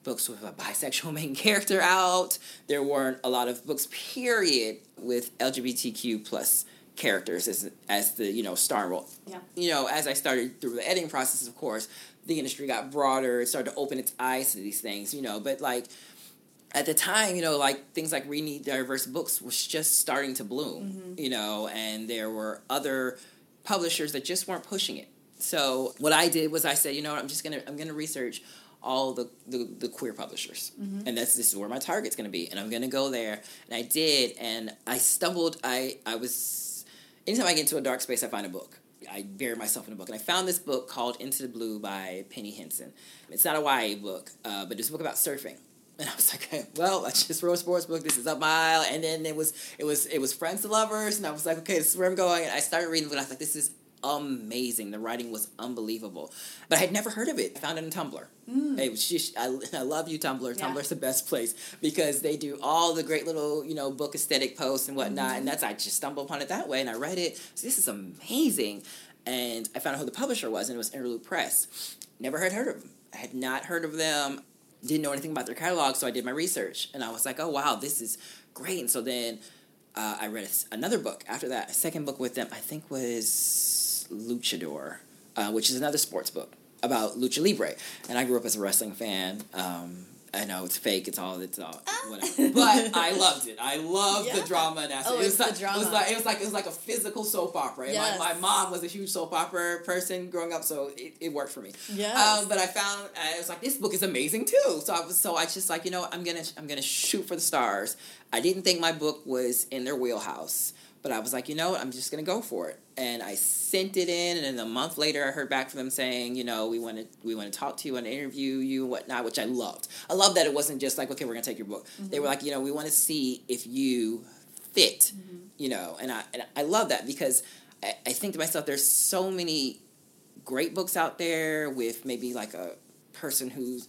books with a bisexual main character out. There weren't a lot of books, period, with LGBTQ plus characters as as the you know star role yeah. you know, as I started through the editing process, of course, the industry got broader. It started to open its eyes to these things, you know. But like at the time, you know, like things like We Need Diverse Books was just starting to bloom, mm-hmm. you know, and there were other publishers that just weren't pushing it. So what I did was I said, you know what, I'm just gonna I'm gonna research all the, the, the queer publishers. And that's this is where my target's gonna be. And I'm gonna go there. And I did and I stumbled I I was anytime I get into a dark space I find a book. I bury myself in a book. And I found this book called Into the Blue by Pene Henson. It's not a YA book, uh, but it's a book about surfing. And I was like, okay, well, I just wrote a sports book. This is up my aisle. And then it was it was it was Friends to Lovers, and I was like, okay, this is where I'm going. And I started reading, and I was like, this is amazing. The writing was unbelievable, but I had never heard of it. I found it on Tumblr. Hmm. It was just, I, I love you, Tumblr. Yeah. Tumblr's the best place because they do all the great little you know book aesthetic posts and whatnot. Hmm. And that's I just stumbled upon it that way, and I read it. So this is amazing. And I found out who the publisher was, and it was Interlude Press. Never had heard of them. I had not heard of them didn't know anything about their catalog, so I did my research, and I was like, "Oh wow, this is great!" And so then uh, I read another book after that. A second book with them, I think, was Luchador, uh, which is another sports book about lucha libre. And I grew up as a wrestling fan. Um, I know it's fake. It's all. It's all. Whatever. But I loved it. I loved Yeah. the drama and aspect. Oh, it was like, It was drama. like it was like it was like a physical soap opera. Yes. My, my mom was a huge soap opera person growing up, so it, it worked for me. Yeah. Um, but I found I was like, this book is amazing too. So I was so I just like you know I'm gonna I'm gonna shoot for the stars. I didn't think my book was in their wheelhouse, but I was like, you know what, I'm just gonna go for it. And I sent it in, and then a month later, I heard back from them saying, you know, we want to we want to talk to you, to interview you, and whatnot, which I loved. I love that it wasn't just like, okay, we're gonna take your book. They were mm-hmm. like, you know, we want to see if you fit, mm-hmm. you know, and I and I love that because I, I think to myself, there's so many great books out there with maybe like a person who's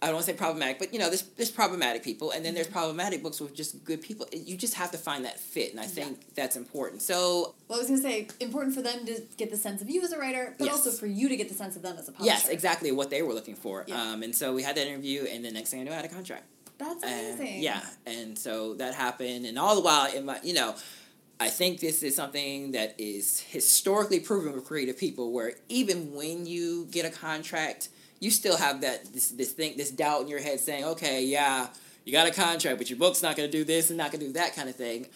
I don't want to say problematic, but you know, there's there's problematic people, and then there's problematic books with just good people. You just have to find that fit, and I think that's important. So Well, I was gonna say important for them to get the sense of you as a writer, but Yes. also for you to get the sense of them as a publisher. yes, exactly what they were looking for. Yeah. Um, and so we had that interview, and the next thing I knew, I had a contract. That's And, amazing. yeah, and so that happened, and all the while, in my, you know, I think this is something that is historically proven with creative people, where even when you get a contract, you still have that this this thing, this doubt in your head, saying, "Okay, yeah, you got a contract, but your book's not going to do this and not going to do that kind of thing,"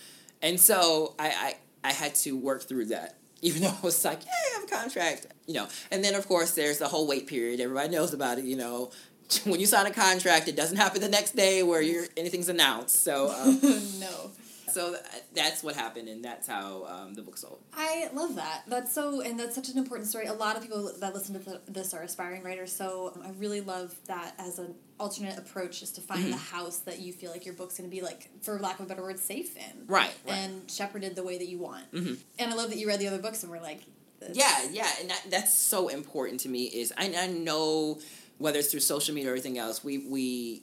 and so I, I I had to work through that. Even though I was like, yeah, I have a contract, you know. And then, of course, there's the whole wait period. Everybody knows about it, you know when you sign a contract, it doesn't happen the next day where you're anything's announced. So, um, no. So th- that's what happened, and that's how um, the book sold. I love that. That's so, and that's such an important story. A lot of people that listen to th- this are aspiring writers, so I really love that as an alternate approach, just to find the house that you feel like your book's going to be like, for lack of a better word, safe in, Right, right. and shepherded the way that you want. Mhm. And I love that you read the other books and were like, this- Yeah, yeah, and that, that's so important to me. Is I, I know whether it's through social media or everything else, we we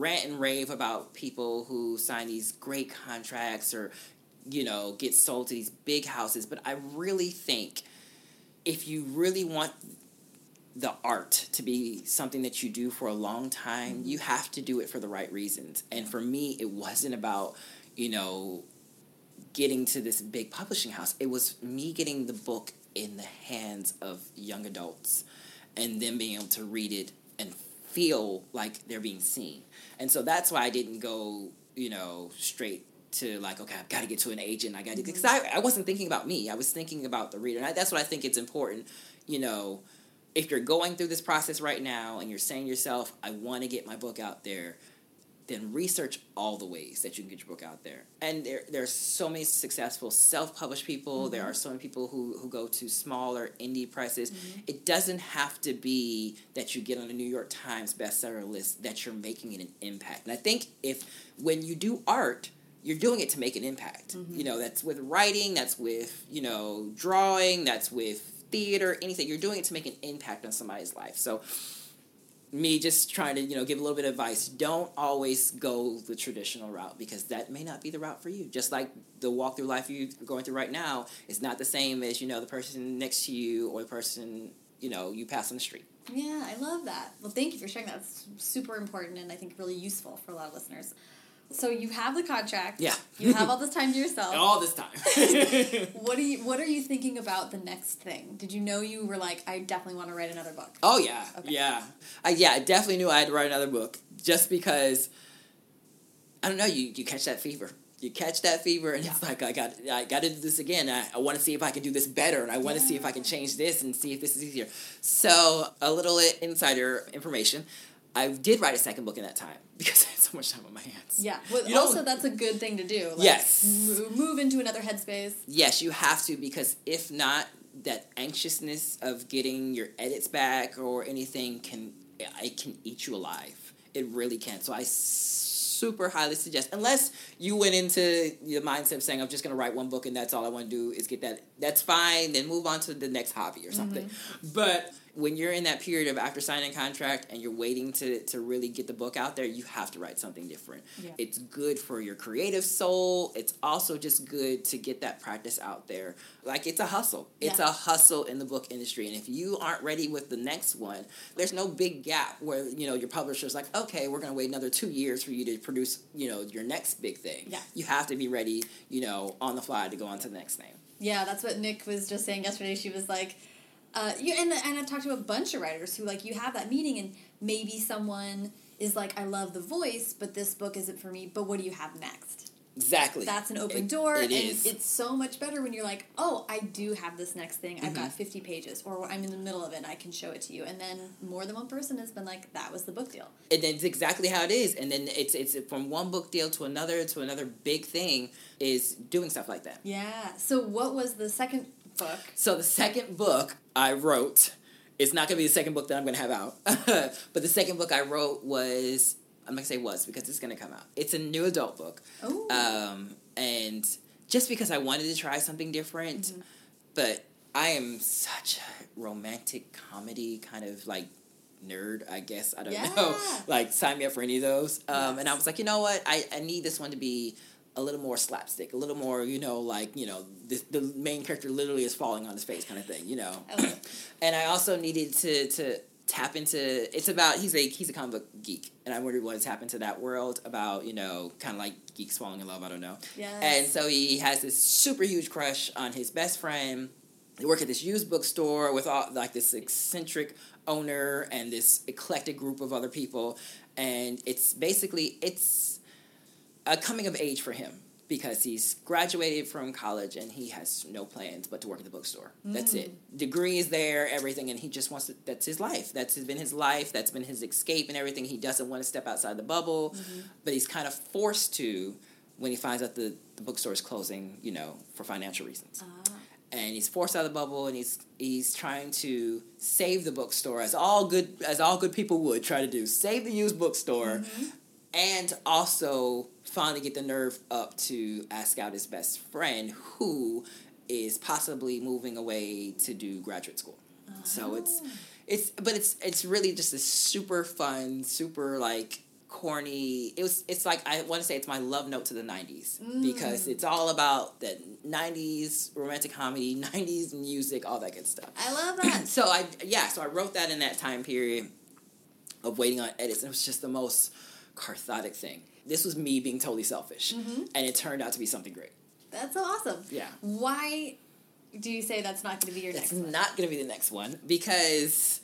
rant and rave about people who sign these great contracts or you know get sold to these big houses, but I really think if you really want the art to be something that you do for a long time, mm-hmm. you have to do it for the right reasons. And for me, it wasn't about, you know, getting to this big publishing house. It was me getting the book in the hands of young adults and then being able to read it and feel like they're being seen. And so that's why I didn't go, you know, straight to like, okay, I've got to get to an agent. I got to, because mm-hmm. I, I wasn't thinking about me. I was thinking about the reader. And I, that's what I think it's important, you know, if you're going through this process right now and you're saying to yourself, I want to get my book out there, then research all the ways that you can get your book out there. And there, there are so many successful self-published people. There mm-hmm. are so many people who, who go to smaller indie presses. Mm-hmm. It doesn't have to be that you get on the New York Times bestseller list that you're making an impact. And I think if when you do art, you're doing it to make an impact. Mm-hmm. You know, that's with writing, that's with, you know, drawing, that's with theater, anything. You're doing it to make an impact on somebody's life. So me just trying to you know give a little bit of advice don't always go the traditional route because that may not be the route for you just like the walk through life you're going through right now is not the same as you know the person next to you or the person you know you pass on the street Yeah, I love that. Well, thank you for sharing that. Super important and I think really useful for a lot of listeners. So you have the contract. Yeah. You have all this time to yourself. all this time What are you What are you thinking about the next thing? Did you know you were like, I definitely want to write another book? Oh yeah, Okay. yeah, I, yeah. I definitely knew I had to write another book just because. I don't know. You you catch that fever. You catch that fever, and it's like I got I got to do this again. I, I want to see if I can do this better, and I want to see if I can change this and see if this is easier. So a little insider information. I did write a second book in that time because so much time on my hands. Yeah. Well, You also, that's a good thing to do. Like, Yes. mo- Move into another headspace. Yes, you have to because if not, that anxiousness of getting your edits back or anything can it can eat you alive. It really can. So I super highly suggest unless you went into the mindset of saying I'm just going to write one book and that's all I want to do is get that. That's fine. Then move on to the next hobby or something. Mm-hmm. But when you're in that period of after signing a contract and you're waiting to to really get the book out there, you have to write something different. Yeah. It's good for your creative soul. It's also just good to get that practice out there. Like it's a hustle. It's Yeah. a hustle in the book industry. And if you aren't ready with the next one, there's no big gap where, you know, your publisher's like, okay, we're gonna wait another two years for you to produce, you know, your next big thing. Yeah. You have to be ready, you know, on the fly to go on to the next thing. Yeah, that's what Nic was just saying yesterday. She was like, uh, you and and I've talked to a bunch of writers who like you have that meeting and maybe someone is like, I love the voice, but this book isn't for me. But what do you have next? Exactly. That's an open It- door, It and is. it's so much better when you're like, oh, I do have this next thing. I've Mm-hmm. got 50 pages, or I'm in the middle of it. and I can show it to you, and then more than one person has been like, that was the book deal. and it's exactly how it is and then it's it's from one book deal to another to another big thing is doing stuff like that Yeah. So what was the second book? so the second book i wrote it's not going to be the second book that i'm going to have out but the second book i wrote was i'm going to say was because it's going to come out. It's a new adult book. Oh. um, and just because i wanted to try something different Mm-hmm. but i am such a romantic comedy kind of like nerd i guess. I don't know. Like sign me up for any of those. Um, and i was like you know what? I, I need this one to be a little more slapstick a little more you know like you know the, the main character literally is falling on his face kind of thing you know and i also needed to to tap into it's about he's a he's a comic book geek and i wondered what has happened to that world about you know kind of like geeks falling in love i don't know Yes. and so he has this super huge crush on his best friend. They work at this used bookstore with all like this eccentric owner and this eclectic group of other people, and it's basically it's a coming of age for him because he's graduated from college and he has no plans but to work at the bookstore. That's it. Mm. Degree is there, everything, and he just wants to. That's his life. That's been his life. That's been his escape and everything. He doesn't want to step outside the bubble, mm-hmm. but he's kind of forced to when he finds out the, the bookstore is closing, you know, for financial reasons. Ah. And he's forced out of the bubble, and he's he's trying to save the bookstore as all good as all good people would try to do, save the used bookstore, mm-hmm. and also finally get the nerve up to ask out his best friend, who is possibly moving away to do graduate school. So oh. it's it's but it's it's really just a super fun, super like corny. It was it's like I want to say it's my love note to the 90s mm. because it's all about the 90s romantic comedy, 90s music, all that good stuff. I love that. So I yeah, so I wrote that in that time period of waiting on edits. And it was just the most cathartic thing. This was me being totally selfish, and it turned out to be something great. That's so awesome. Yeah. Why do you say that's not going to be your It's next one? not going to be the next one because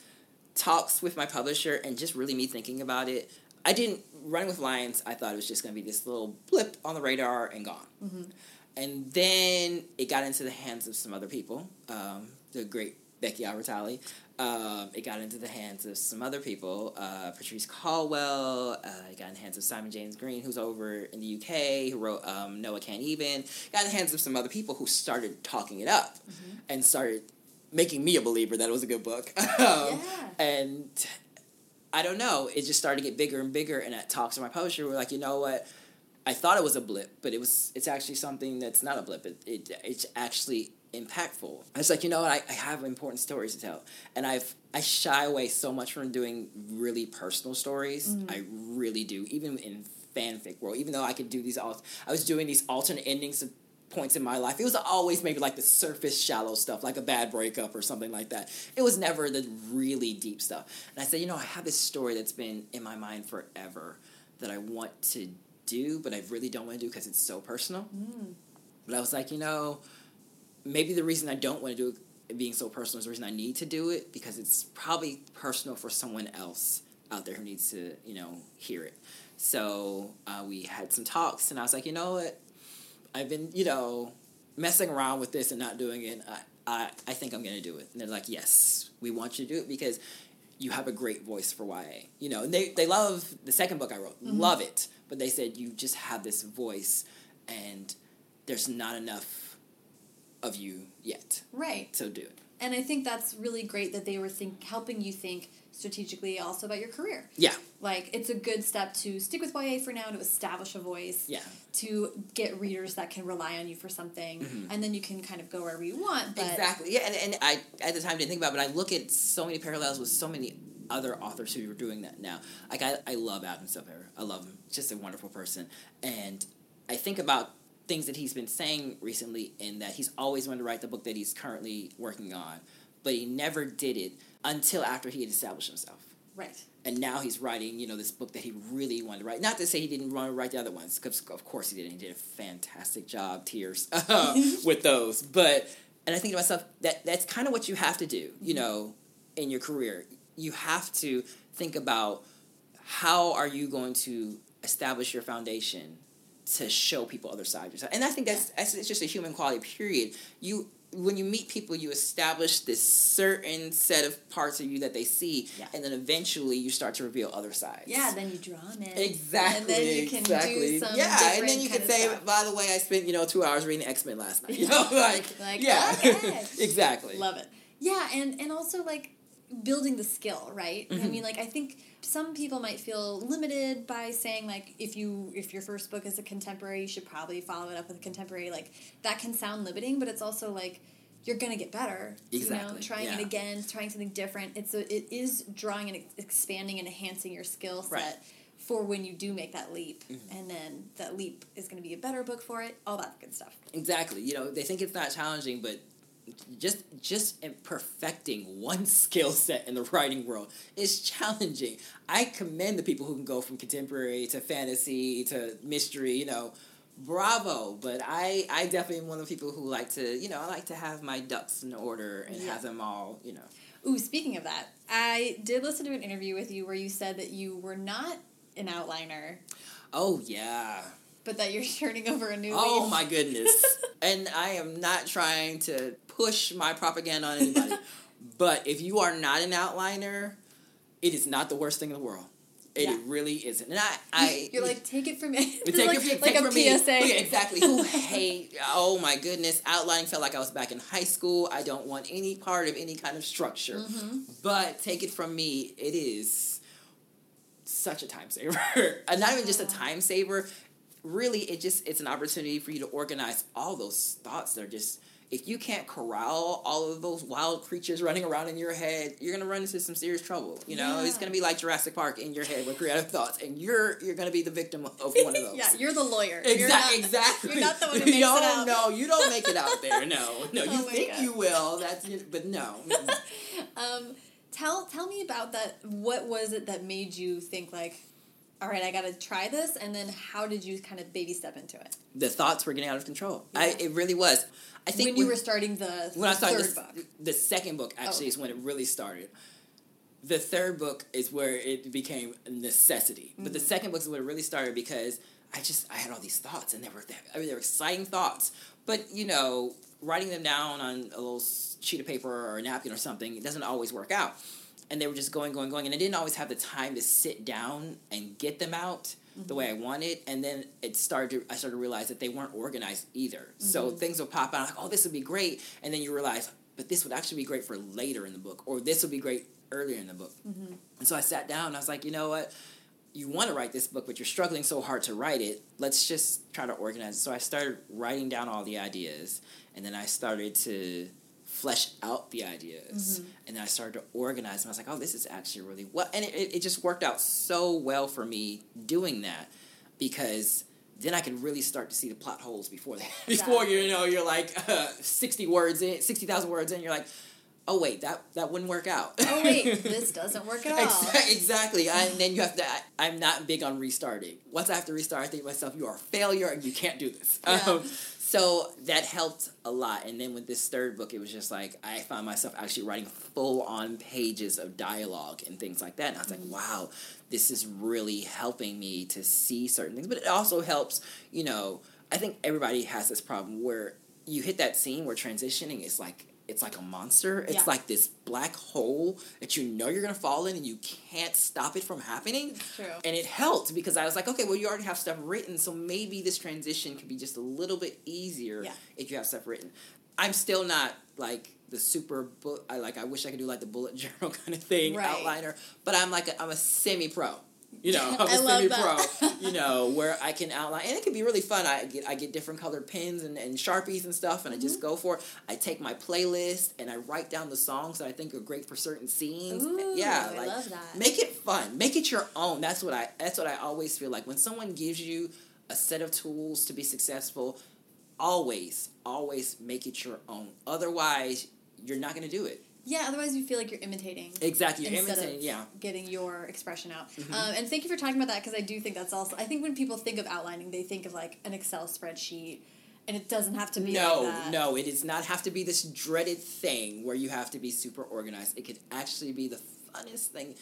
talks with my publisher and just really me thinking about it. I didn't Running with Lions. I thought it was just going to be this little blip on the radar and gone. Mm-hmm. And then it got into the hands of some other people. Um, the great Becky Albertalli. Um, it got into the hands of some other people. Uh, Patrice Caldwell. Uh, it got in the hands of Simon James Green, who's over in the UK, who wrote um, Noah Can't Even. Got in the hands of some other people who started talking it up and started making me a believer that it was a good book. Um, Yeah. And I don't know, it just started to get bigger and bigger. And at talks to my publisher, we're like, you know what? I thought it was a blip, but it was. It's actually something that's not a blip. It, it it's actually impactful. I was like, you know what? I, I have important stories to tell, and I've I shy away so much from doing really personal stories. Mm-hmm. I really do, even in fanfic world. Even though I could do these, al- I was doing these alternate endings of points in my life. It was always maybe like the surface shallow stuff, like a bad breakup or something like that. It was never the really deep stuff. And I said, you know, I have this story that's been in my mind forever that I want to do, but I really don't want to do because it's so personal. Mm. But I was like, you know, maybe the reason I don't want to do it being so personal is the reason I need to do it because it's probably personal for someone else out there who needs to, you know, hear it. So uh, we had some talks, and I was like, you know what? I've been, you know, messing around with this and not doing it. I, I, I think I'm going to do it. And they're like, yes, we want you to do it because you have a great voice for YA. You know, and they, they love the second book I wrote, love it. But they said, you just have this voice and there's not enough of you yet. Right. So do it. And I think that's really great that they were think helping you think strategically also about your career. Yeah. Like it's a good step to stick with YA for now to establish a voice. Yeah. To get readers that can rely on you for something, mm-hmm. and then you can kind of go wherever you want. But exactly. Yeah, and, and I at the time didn't think about it, but I look at so many parallels with so many other authors who are doing that now. Like I, I love Adam Silvera. I love him. Just a wonderful person. And I think about things that he's been saying recently in that he's always wanted to write the book that he's currently working on, but he never did it until after he had established himself. right. And now he's writing, you know, this book that he really wanted to write. Not to say he didn't want to write the other ones, because of course he did. He did a fantastic job, tears, with those. But and I think to myself that that's kind of what you have to do, you mm-hmm. know, in your career. You have to think about how are you going to establish your foundation to show people other sides of yourself. And I think that's, that's it's just a human quality. Period. You when you meet people, you establish this certain set of parts of you that they see, Yeah. and then eventually you start to reveal other sides. Yeah. Then you draw them in. Exactly. And then you can exactly. do some yeah, and then you can say, by the way, I spent you know two hours reading X Men last night. You know, like, Like, yeah, okay. exactly. Love it. Yeah, and and also like building the skill, right? I Mm-hmm. mean, like I think some people might feel limited by saying like if you if your first book is a contemporary, you should probably follow it up with a contemporary. Like that can sound limiting, but it's also like you're gonna get better. You know, Exactly, trying it again, trying something different. It's a, it is drawing and expanding and enhancing your skill set. Right. Mm-hmm. For when you do make that leap, and then that leap is going to be a better book for it, all that good stuff. Exactly. You know, they think it's not challenging, but just just perfecting one skill set in the writing world is challenging. I commend the people who can go from contemporary to fantasy to mystery. You know, bravo. But I I definitely am one of the people who like to you know I like to have my ducks in order and Yeah. have them all you know. Ooh, speaking of that, I did listen to an interview with you where you said that you were not an outliner, Oh yeah. But that you're turning over a new Oh leaf. my goodness. and I am not trying to push my propaganda on anybody. but if you are not an outliner, it is not the worst thing in the world. It, Yeah. really isn't. And I, I You're like, take it from me. It's take like, it from, like take a from me. PSA. Yeah, exactly. Who hate? Oh my goodness! Outlining felt like I was back in high school. I don't want any part of any kind of structure. Mm-hmm. But take it from me, it is such a time saver. and not even just a time saver. Really, it just it's an opportunity for you to organize all those thoughts that are just. If you can't corral all of those wild creatures running around in your head, you're gonna run into some serious trouble. You know, it's gonna be like Jurassic Park in your head with creative thoughts, and you're you're gonna be the victim of one of those. yeah, you're the lawyer. You're Exactly. not- exactly. You're not the one who makes you it don't, out. No, you don't make it out there. No, no. You Oh think God. you will. That's but no. Um, tell tell me about that. What was it that made you think like, all right, I got to try this, and then how did you kind of baby step into it the thoughts were getting out of control. I it really was. I think when you were starting the when I started third the, book? the second book actually Oh. is when it really started. The third book is where it became a necessity, but Mm-hmm. the second book is where it really started because I just I had all these thoughts and they were I mean they were exciting thoughts, but you know writing them down on a little sheet of paper or a napkin or something it doesn't always work out, and they were just going going going and I didn't always have the time to sit down and get them out the way I mm-hmm. wanted, and then it started. To, I started to realize that they weren't organized either. So mm-hmm. things would pop out like, "Oh, this would be great," and then you realize, "But this would actually be great for later in the book, or this would be great earlier in the book." Mm-hmm. And so I sat down. and I was like, "You know what? You want to write this book, but you're struggling so hard to write it. Let's just try to organize it." So I started writing down all the ideas, and then I started to flesh out the ideas and then i started to organize them i was like oh this is actually really well and it, it, just worked out so well for me doing that because then i could really start to see the plot holes before that before Exactly. you know you're like uh, 60 words in 60000 words in you're like oh wait that that wouldn't work out Oh wait, this doesn't work at all. Exa- Exactly. And then you have to, I, I'm not big on restarting. Once I have to restart, I think to myself, you are a failure and you can't do this. Yeah. Um, so that helped a lot. And then with this third book, it was just like, I found myself actually writing full on pages of dialogue and things like that. And I was like, mm-hmm. wow, this is really helping me to see certain things. But it also helps, you know, I think everybody has this problem where you hit that scene where transitioning is like, it's like a monster. It's Yeah. like this black hole that you know you're gonna fall in and you can't stop it from happening. It's true. And it helped because I was like, okay, well, you already have stuff written, so maybe this transition could be just a little bit easier Yeah. if you have stuff written. I'm still not like the super bu- I like I wish I could do like the bullet journal kind of thing Right. outliner, but I'm like a, I'm a semi pro. You know, I love semi pro. You know, where I can outline, and it can be really fun. I get I get different colored pens and, and sharpies and stuff, and I Mm-hmm. just go for it. I take my playlist and I write down the songs that I think are great for certain scenes. Ooh, yeah, I like love that. make it fun, make it your own. That's what I that's what I always feel like when someone gives you a set of tools to be successful. Always, always make it your own. Otherwise, you're not going to do it. Yeah, otherwise you feel like you're imitating. Exactly, you're instead imitating. of Yeah, Mm-hmm. getting your expression out. Um, and thank you for talking about that because I do think that's also. I think when people think of outlining, they think of like an Excel spreadsheet, and it doesn't have to be no, like that. no, it does not have to be this dreaded thing where you have to be super organized. It could actually be the funnest thing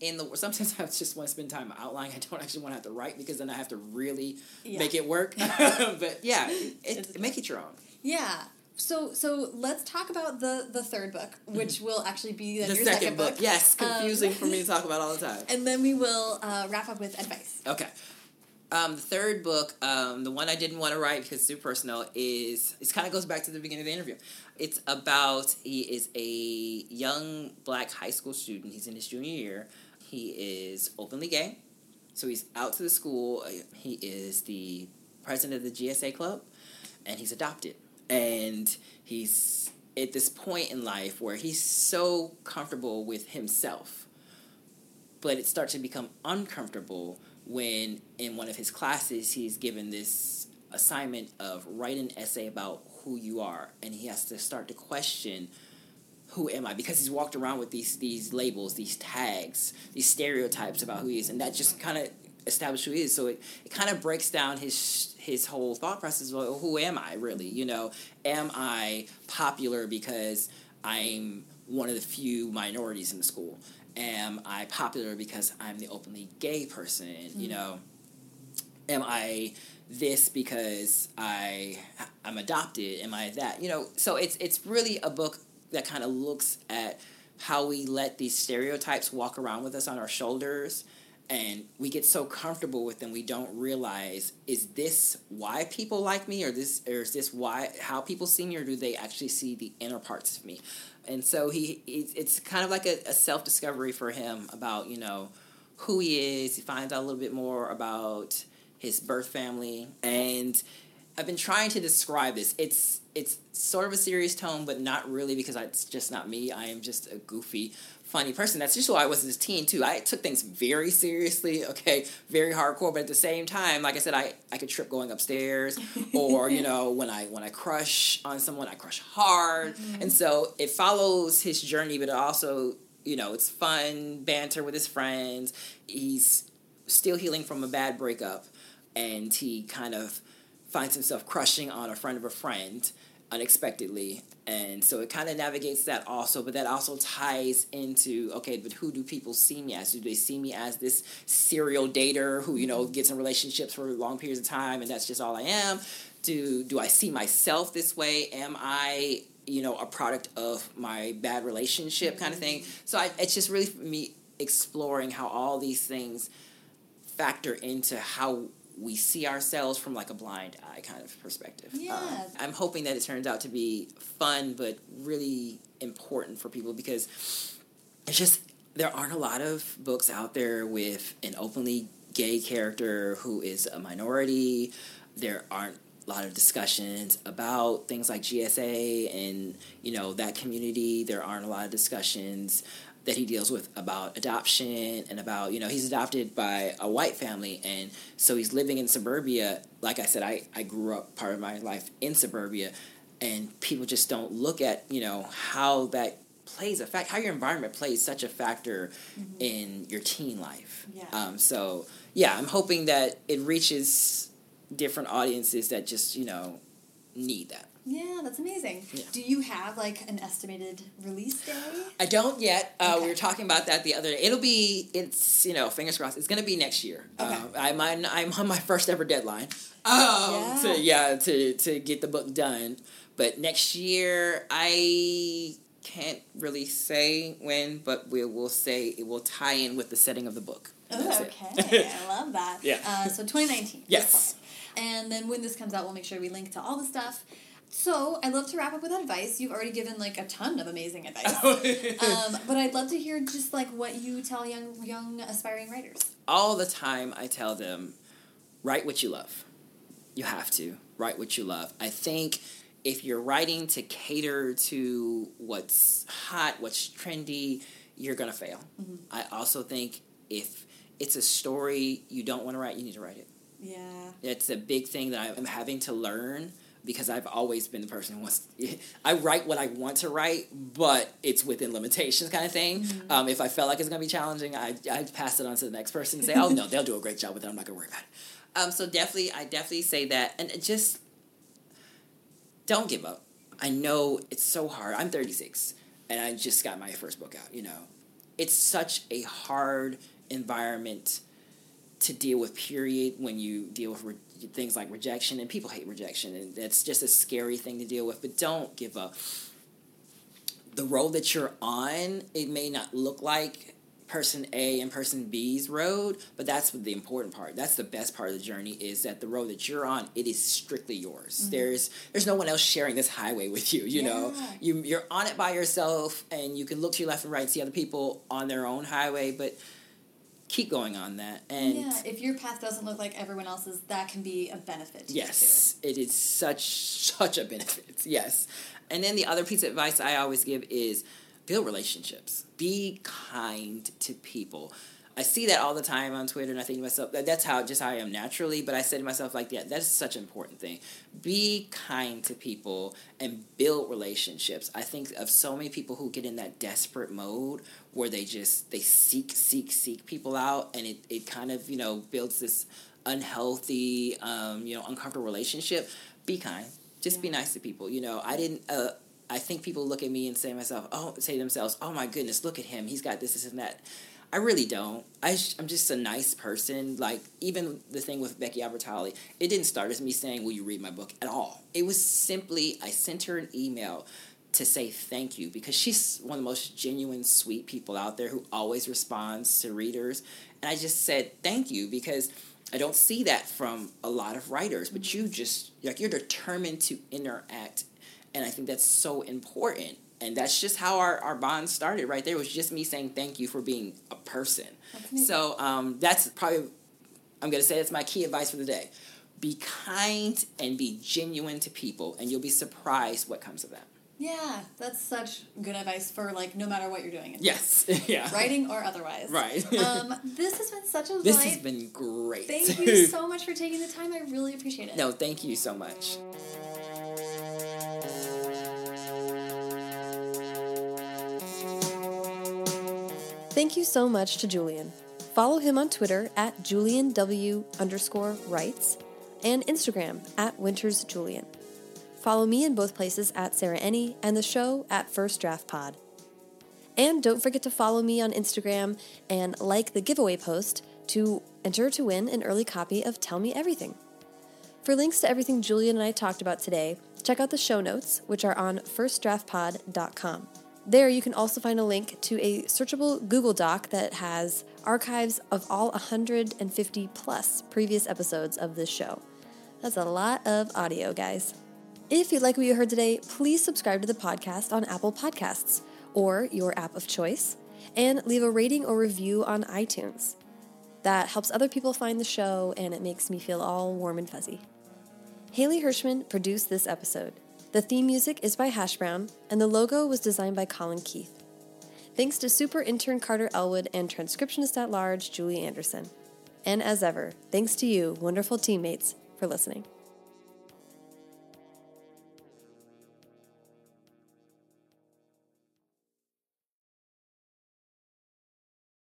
in the world. Sometimes I just want to spend time outlining. I don't actually want to have to write because then I have to really Yeah. make it work. but yeah, it, make it your own. Yeah. So so let's talk about the the third book, which will actually be Mm-hmm. The your second, book. Yes, Um, confusing for me to talk about all the time. And then we will uh, wrap up with advice. Okay. Um, the third book, um, the one I didn't want to write because it's too personal, is it kind of goes back to the beginning of the interview. It's about he is a young black high school student. He's in his junior year. He is openly gay, so he's out to the school. He is the president of the GSA club, and he's adopted. And he's at this point in life where he's so comfortable with himself but it starts to become uncomfortable when in one of his classes he's given this assignment of write an essay about who you are and he has to start to question who am I? Because he's walked around with these these labels, these tags, these stereotypes about who he is, and that just kind of establishes who he is. So it, it kind of breaks down his his whole thought process. Well, who am I really? You know, am I popular because I'm one of the few minorities in the school? Am I popular because I'm the openly gay person? You mm. know, am I this because I I'm adopted? Am I that? You know, so it's it's really a book that kind of looks at how we let these stereotypes walk around with us on our shoulders and we get so comfortable with them we don't realize is this why people like me or this or is this why how people see me or do they actually see the inner parts of me? And so he it's kind of like a, a self-discovery for him about you know who he is. He finds out a little bit more about his birth family. And I've been trying to describe this. It's it's sort of a serious tone, but not really because it's just not me. I am just a goofy, funny person. That's just who I was as a teen too. I took things very seriously, okay, very hardcore. But at the same time, like I said, I, I could trip going upstairs, or you know, when I when I crush on someone, I crush hard, mm-hmm. and so it follows his journey. But it also, you know, it's fun banter with his friends. He's still healing from a bad breakup, and he kind of finds himself crushing on a friend of a friend unexpectedly. And so it kind of navigates that also but that also ties into okay but who do people see me as? Do they see me as this serial dater who you know gets in relationships for long periods of time and that's just all i am? Do do i see myself this way? Am i you know a product of my bad relationship kind of thing? So I, it's just really me exploring how all these things factor into how we see ourselves from like a blind eye kind of perspective. Yeah. Um, I'm hoping that it turns out to be fun but really important for people because it's just there aren't a lot of books out there with an openly gay character who is a minority. There aren't a lot of discussions about things like GSA and you know that community. There aren't a lot of discussions that he deals with about adoption and about you know he's adopted by a white family and so he's living in suburbia like i said i, I grew up part of my life in suburbia and people just don't look at you know how that plays a fact how your environment plays such a factor mm-hmm. in your teen life yeah. Um, so yeah i'm hoping that it reaches different audiences that just you know need that yeah, that's amazing. Yeah. Do you have like an estimated release day? I don't yet. Uh, okay. We were talking about that the other day. It'll be, it's, you know, fingers crossed, it's going to be next year. Okay. Uh, I'm, on, I'm on my first ever deadline. Um, yeah. To, yeah, to, to get the book done. But next year, I can't really say when, but we will say it will tie in with the setting of the book. Oh, okay. I love that. Yeah. Uh, so 2019. Yes. And then when this comes out, we'll make sure we link to all the stuff. So I love to wrap up with advice. You've already given like a ton of amazing advice, um, but I'd love to hear just like what you tell young young aspiring writers. All the time, I tell them, write what you love. You have to write what you love. I think if you're writing to cater to what's hot, what's trendy, you're gonna fail. Mm-hmm. I also think if it's a story you don't want to write, you need to write it. Yeah, it's a big thing that I'm having to learn because I've always been the person who wants. To, I write what I want to write, but it's within limitations, kind of thing. Mm-hmm. Um, if I felt like it's going to be challenging, I I pass it on to the next person and say, "Oh no, they'll do a great job with it. I'm not going to worry about it." Um, so definitely, I definitely say that, and just don't give up. I know it's so hard. I'm 36, and I just got my first book out. You know, it's such a hard environment to deal with. Period. When you deal with things like rejection, and people hate rejection, and that's just a scary thing to deal with. But don't give up. The road that you're on, it may not look like person A and person B's road, but that's the important part. That's the best part of the journey is that the road that you're on, it is strictly yours. Mm-hmm. There's there's no one else sharing this highway with you, you yeah. know. You you're on it by yourself and you can look to your left and right and see other people on their own highway, but keep going on that. And yeah, if your path doesn't look like everyone else's, that can be a benefit. yes, it is such such a benefit. Yes, and then the other piece of advice I always give is build relationships. Be kind to people. I see that all the time on Twitter, and I think to myself, that's how just how I am naturally. But I say to myself, like, yeah, that's such an important thing. Be kind to people and build relationships. I think of so many people who get in that desperate mode where they just they seek, seek, seek people out, and it it kind of you know builds this unhealthy, um, you know, uncomfortable relationship. Be kind. Just yeah. be nice to people. You know, I didn't. Uh, I think people look at me and say myself, oh, say to themselves, oh my goodness, look at him. He's got this, this, and that I really don't. I am just a nice person. Like even the thing with Becky Albertalli, it didn't start as me saying, "Will you read my book?" at all. It was simply I sent her an email to say thank you because she's one of the most genuine, sweet people out there who always responds to readers. And I just said thank you because I don't see that from a lot of writers, but you just like you're determined to interact, and I think that's so important. And that's just how our, our bond started right there. It was just me saying thank you for being a person. So um, that's probably I'm gonna say that's my key advice for the day. Be kind and be genuine to people, and you'll be surprised what comes of that. Yeah, that's such good advice for like no matter what you're doing. Yes. yeah. Writing or otherwise. Right. um, this has been such a This delight. has been great. Thank you so much for taking the time. I really appreciate it. no, thank you so much. Thank you so much to Julian. Follow him on Twitter at julianw underscore writes and Instagram at wintersjulian. Follow me in both places at Sarah Enni and the show at First Draft Pod. And don't forget to follow me on Instagram and like the giveaway post to enter to win an early copy of Tell Me Everything. For links to everything Julian and I talked about today, check out the show notes, which are on firstdraftpod.com. There, you can also find a link to a searchable Google Doc that has archives of all 150 plus previous episodes of this show. That's a lot of audio, guys. If you like what you heard today, please subscribe to the podcast on Apple Podcasts or your app of choice and leave a rating or review on iTunes. That helps other people find the show and it makes me feel all warm and fuzzy. Haley Hirschman produced this episode. The theme music is by Hash Brown, and the logo was designed by Colin Keith. Thanks to super intern Carter Elwood and transcriptionist at large Julie Anderson. And as ever, thanks to you, wonderful teammates, for listening.